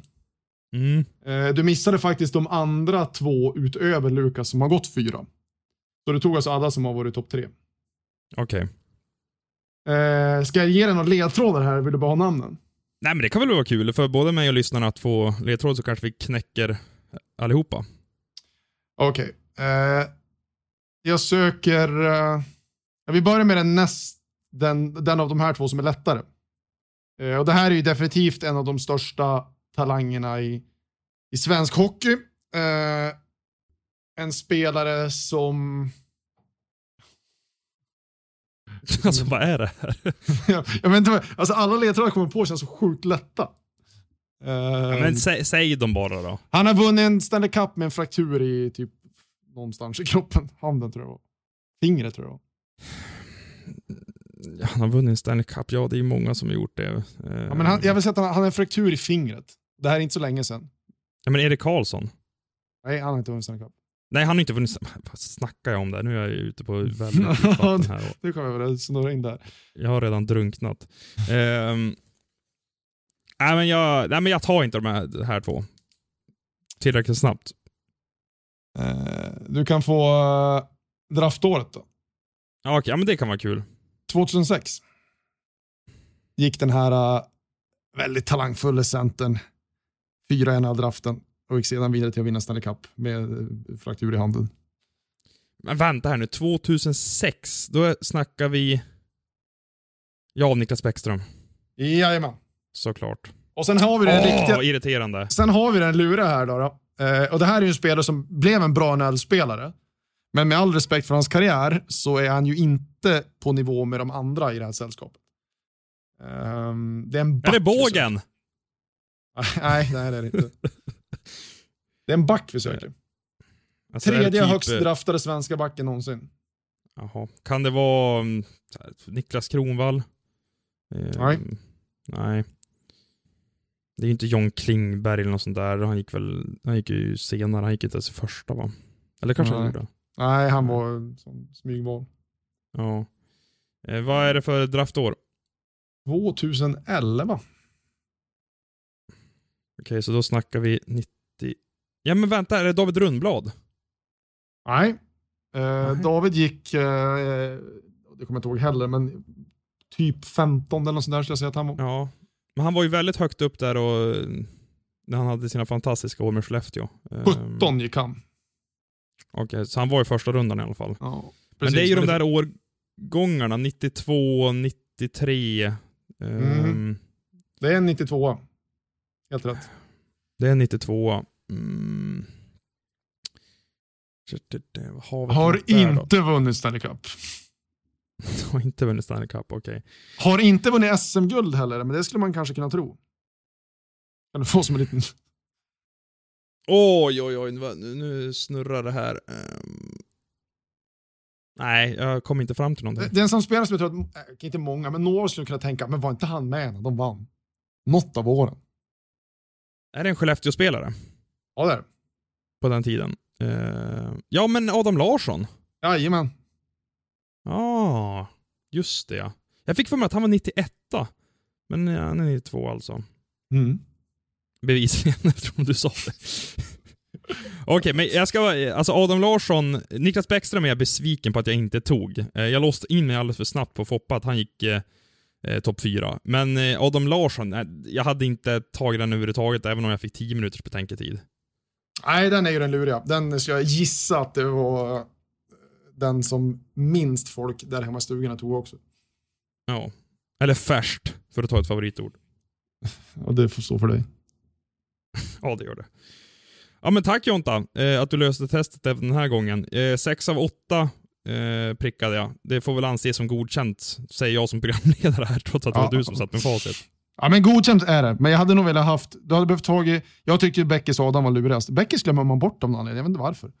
Mm. Eh, du missade faktiskt de andra två utöver Lukas som har gått fyra. Så du tog alltså alla som har varit topp tre. Okej. Eh, ska jag ge dig några ledtrådar här? Vill du bara ha namnen? Nej, men det kan väl vara kul för både mig och lyssnarna att få ledtråd så kanske vi knäcker allihopa. Okej. Eh, jag söker... Eh, vi börjar med den näst... Den, den av de här två som är lättare. Eh, och det här är ju definitivt en av de största talangerna i, i svensk hockey. Eh, en spelare som... alltså vad är det här? jag, jag vet inte, alltså alla ledtrådar jag kommer på känns så sjukt lätta. Eh, Ja, men sä, säg dem bara då. Han har vunnit en Stanley Cup med en fraktur i typ någonstans i kroppen. Handen tror jag var. Fingret tror jag var. Han har vunnit en Stanley Cup. Ja, det är många som har gjort det. Eh, Ja, men han, jag vill säga att han, han har en fraktur i fingret. Det här är inte så länge sedan. ja, men Erik Karlsson? Nej, han har inte vunnit Stanley Cup. Nej, han har inte vunnit... Vad snackar jag om där? Nu är jag ute på väldigt vatten här. Nu kommer jag väl snurra in där. jag har redan drunknat. Ehm, nej, men jag, nej, men jag tar inte de här, de här två. Tillräckligt snabbt. Eh, du kan få uh, draftåret då. Ja, okej, ja, men det kan vara kul. 2006 gick den här eh, väldigt talangfulla centern fyra i draften och gick sedan vidare till att vinna Stanley Cup med eh, fraktur i handen. Men vänta här nu, 2006, då snackar vi... Ja, Niklas Bäckström. Jajamän. Såklart. Och sen har vi den Åh, riktiga... irriterande. Sen har vi den luriga här då. då. Eh, och det här är ju en spelare som blev en bra NHL-spelare. Men med all respekt för hans karriär så är han ju inte på nivå med de andra i det här sällskapet. Ehm, det är en Är back det vi bågen? nej, nej det är det inte. Det är en back vi söker. Alltså, är det Tredje typ- högst draftade svenska backen någonsin. Jaha. Kan det vara mm, Niklas Kronvall? Ehm, Nej. Nej. Det är ju inte John Klingberg eller något sånt där. Han gick väl, han gick ju senare, han gick inte ens i första va? Eller kanske han Nej. gjorde? Nej, han var en smygval. Ja. Eh, vad är det för draftår? 2011. Okej, så då snackar vi 90... Ja men vänta, är det David Rundblad? Nej. Eh. David gick, eh, det kommer jag inte ihåg heller, men typ 15 eller något sånt där skulle jag säga att han var. Ja. Men han var ju väldigt högt upp där och när han hade sina fantastiska år med Skellefteå. Ehm, 17 gick han. Okej, så han var i första rundan i alla fall. Ja, Men precis. det är ju de där årgångarna, 92, 93. ehm, Mm. Det är en 92. Helt rätt. Det är 92. Mm. Har Har inte vunnit Stanley Cup. Har inte vunnit Stanley Cup, okej. Har inte vunnit SM-guld heller, men det skulle man kanske kunna tro. Kan du få som en liten... Oj, oj, oj, nu, nu snurrar det här. Ehm. nej, jag kom inte fram till någonting. Det är en sån spelare som jag tror att, äh, inte många, men några skulle kunna tänka, men var inte han med när de vann? Något av åren. Är det en Skellefteå-spelare Ja, det är det. på den tiden? Eh, ja, men Adam Larsson. Jajamän. Ja, ah, just det ja. Jag fick för mig att han var 91 Men ja, han är 92 alltså. Mm. Bevisligen, eftersom du sa det. Okej, men jag ska alltså Adam Larsson, Niklas Bäckström är jag besviken på att jag inte tog. Eh, Jag låste in mig alldeles för snabbt på Foppa att han gick eh, eh, topp fyra. Men eh, Adam Larsson, jag hade inte tagit den överhuvudtaget även om jag fick 10 minuters betänketid. Nej, den är ju den luriga. Den ska jag gissa att det var den som minst folk där hemma i stugorna tog också. Ja. Eller färskt, för att ta ett favoritord. Och det får stå för dig. Ja, det gör det. Ja, men tack Jonta, eh, att du löste testet även den här gången. Eh, sex av åtta eh, prickade jag. Det får väl anses som godkänt, säger jag som programledare här, trots att det Ja. var du som satt med facit. Ja, men godkänt är det. Men jag hade nog velat haft, du hade behövt tagit, jag tyckte ju Beckis Adam var lurigast. Beckis glömmer man bort av någon anledning, jag vet inte varför.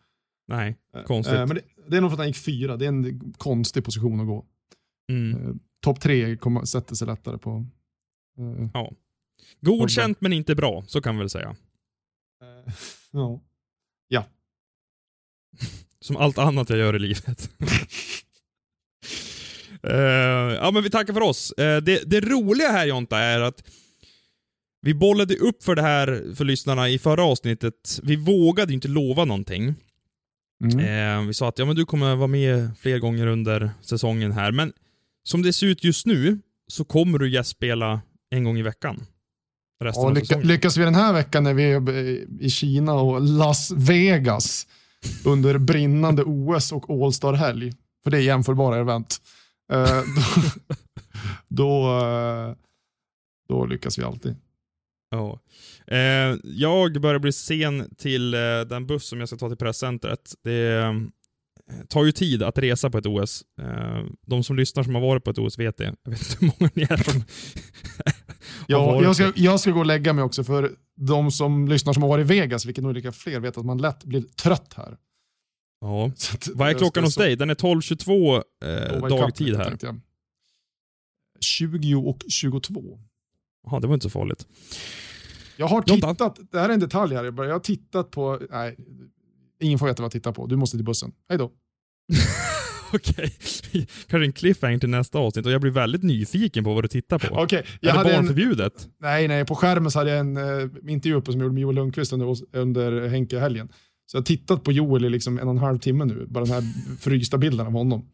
Nej, konstigt. Eh, men det, det är nog för att han gick fyra, det är en konstig position att gå. Mm. Eh, Topp tre kommer, sätter sig lättare på. eh, Godkänt men inte bra, så kan vi väl säga. eh, ja. Som allt annat jag gör i livet. Eh, ja, men vi tackar för oss. Eh, det, det roliga här Jonta är att vi bollade upp för det här för lyssnarna i förra avsnittet. Vi vågade inte lova någonting. Mm. Eh, vi sa att ja, men du kommer vara med fler gånger under säsongen här, men som det ser ut just nu så kommer du gästspela en gång i veckan. Resten Ja, av lycka, säsongen. lyckas vi den här veckan när vi är i Kina och Las Vegas under brinnande OS och All-star-helg, för det är jämförbara event, eh, då, då, eh, då lyckas vi alltid. Ja. Eh, jag börjar bli sen till eh, den buss som jag ska ta till presscentret. Det eh, tar ju tid att resa på ett OS. De som lyssnar som har varit på ett OS vet det. Jag vet inte hur många ni är som Ja, jag, ska, jag ska gå och lägga mig också, för de som lyssnar som har varit i Vegas, vilket nog är lika fler, vet att man lätt blir trött här. Ja. Att- Vad är klockan hos så- dig? Den är 12.22 eh, ikapp dagtid här. tänkte jag. 20 och 22. Jaha, det var inte så farligt. Jag har Jonta. tittat, det här är en detalj här, jag har tittat på, nej, ingen får veta vad jag tittar på, du måste till bussen. Hej då. Okej, kanske en cliffhanger till nästa avsnitt och jag blir väldigt nyfiken på vad du tittar på. Är jag det hade en, barnförbjudet? nej, nej, på skärmen så hade jag en uh, intervju uppe som jag gjorde med Joel Lundqvist under, under Henke-helgen. Så jag har tittat på Joel i liksom en och en halv timme nu, bara den här frysta bilden av honom.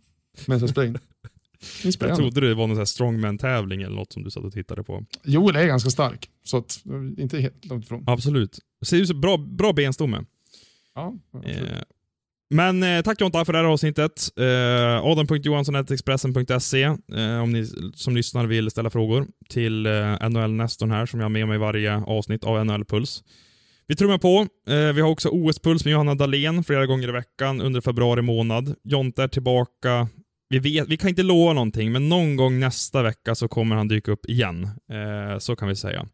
Medan jag in. Jag trodde det var någon sån här strongman-tävling eller något som du satt och tittade på. Joel är ganska stark, så att, inte helt långt ifrån. Absolut. Ser ut som bra, bra benstomme. Ja. Eh, men eh, tack Jonta för det här avsnittet. Eh, Adam.johansson.expressen.se eh, om ni som lyssnar vill ställa frågor till eh, NHL-nestorn här som jag har med mig i varje avsnitt av NHL Puls. Vi trummar på. Eh, vi har också OS-puls med Johanna Dahlén flera gånger i veckan under februari månad. Jonta är tillbaka. Vi, vet, vi kan inte lova någonting, men någon gång nästa vecka så kommer han dyka upp igen. Eh, så kan vi säga.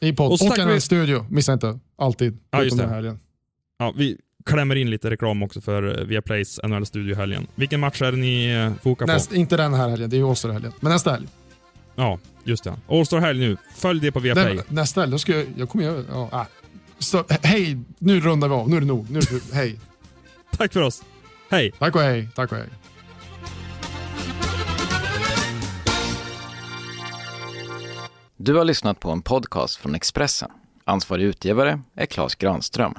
I podd. och Och, en vi- studio, missa inte. Alltid. Ja, just det. den helgen. Ja, vi klämmer in lite reklam också för eh, Viaplays NHL-studio i helgen. Vilken match är det ni fokar på? Näst, inte den här helgen, det är ju Åstor helgen. Men nästa helg. Ja, just det. All-Star helg nu. Följ det på Viaplay. Den, nästa helg, då ska jag, jag kommer göra... Ja, ah. Så, hej, nu rundar vi av. Nu är det nog. Nu är det, hej. Tack för oss. Hej! Tack och hej. Tack och hej. Du har lyssnat på en podcast från Expressen. Ansvarig utgivare är Klas Granström.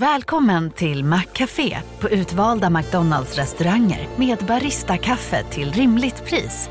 Välkommen till Maccafé på utvalda McDonalds restauranger med Baristakaffe till rimligt pris.